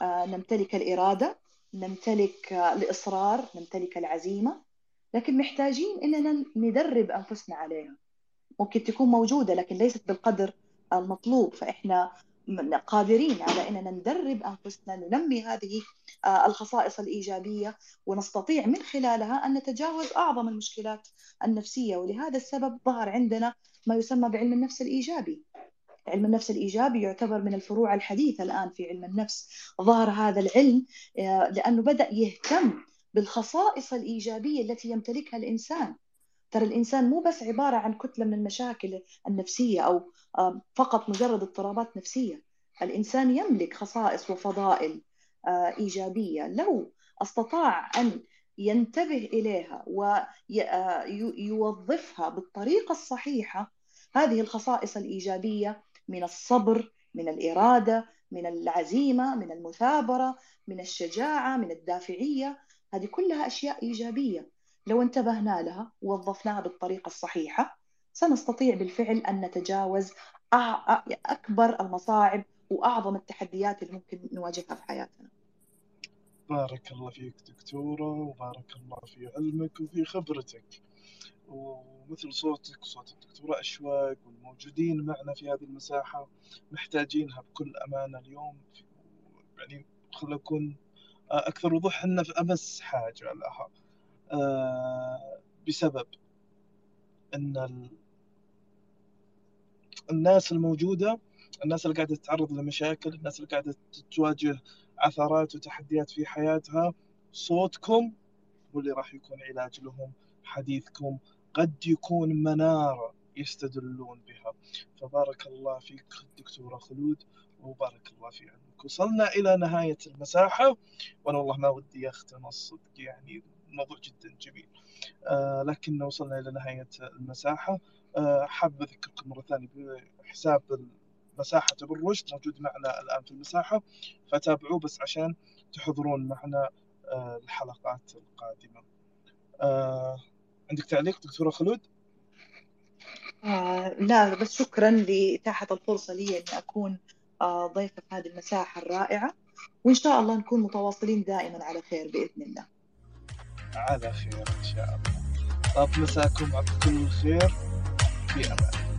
نمتلك الإرادة نمتلك الإصرار نمتلك العزيمة. لكن محتاجين إننا ندرب أنفسنا عليها. ممكن تكون موجودة لكن ليست بالقدر المطلوب. فإحنا قادرين على إننا ندرب أنفسنا ننمي هذه آه، الخصائص الإيجابية ونستطيع من خلالها أن نتجاوز أعظم المشكلات النفسية. ولهذا السبب ظهر عندنا ما يسمى بعلم النفس الإيجابي. علم النفس الإيجابي يعتبر من الفروع الحديثة الآن في علم النفس، ظهر هذا العلم آه، لأنه بدأ يهتم بالخصائص الإيجابية التي يمتلكها الإنسان. ترى الإنسان مو بس عبارة عن كتلة من المشاكل النفسية أو فقط مجرد اضطرابات نفسية. الإنسان يملك خصائص وفضائل آه، إيجابية. لو أستطاع أن ينتبه إليها ويوظفها بالطريقة الصحيحة هذه الخصائص الإيجابية من الصبر من الإرادة من العزيمة من المثابرة من الشجاعة من الدافعية هذه كلها أشياء إيجابية. لو انتبهنا لها ووظفناها بالطريقة الصحيحة سنستطيع بالفعل أن نتجاوز أكبر المصاعب وأعظم التحديات اللي ممكن نواجهها في حياتنا.
بارك الله فيك دكتورة وبارك الله في علمك وفي خبرتك. ومثل صوتك وصوت الدكتورة أشواق والموجودين معنا في هذه المساحة محتاجينها بكل أمانة اليوم. يعني خلنا نكون أكثر وضوح إن في أمس حاجة لها. بسبب إن الناس الموجودة الناس اللي قاعدة تتعرض لمشاكل الناس اللي قاعدة تواجه عثرات وتحديات في حياتها صوتكم هو اللي راح يكون علاج لهم حديثكم قد يكون منارة يستدلون بها. فبارك الله فيك دكتورة خلود وبارك الله في علمك وصلنا إلى نهاية المساحة وأنا والله ما ودي أختم الصدق يعني. موضوع جدا جميل. آه لكن وصلنا إلى نهاية المساحة. آه حابب أذكركم مرة ثانية بحساب مساحة بالرشد موجود معنا الآن في المساحة فتابعوه بس عشان تحضرون معنا آه الحلقات القادمة. آه عندك تعليق دكتورة خلود؟
آه لا بس شكرا لإتاحة الفرصة لي أني أكون آه ضيفة في هذه المساحة الرائعة. وإن شاء الله نكون متواصلين دائما على خير بإذن الله.
على خير إن شاء الله. طاب مساكم كل خير. في أمان.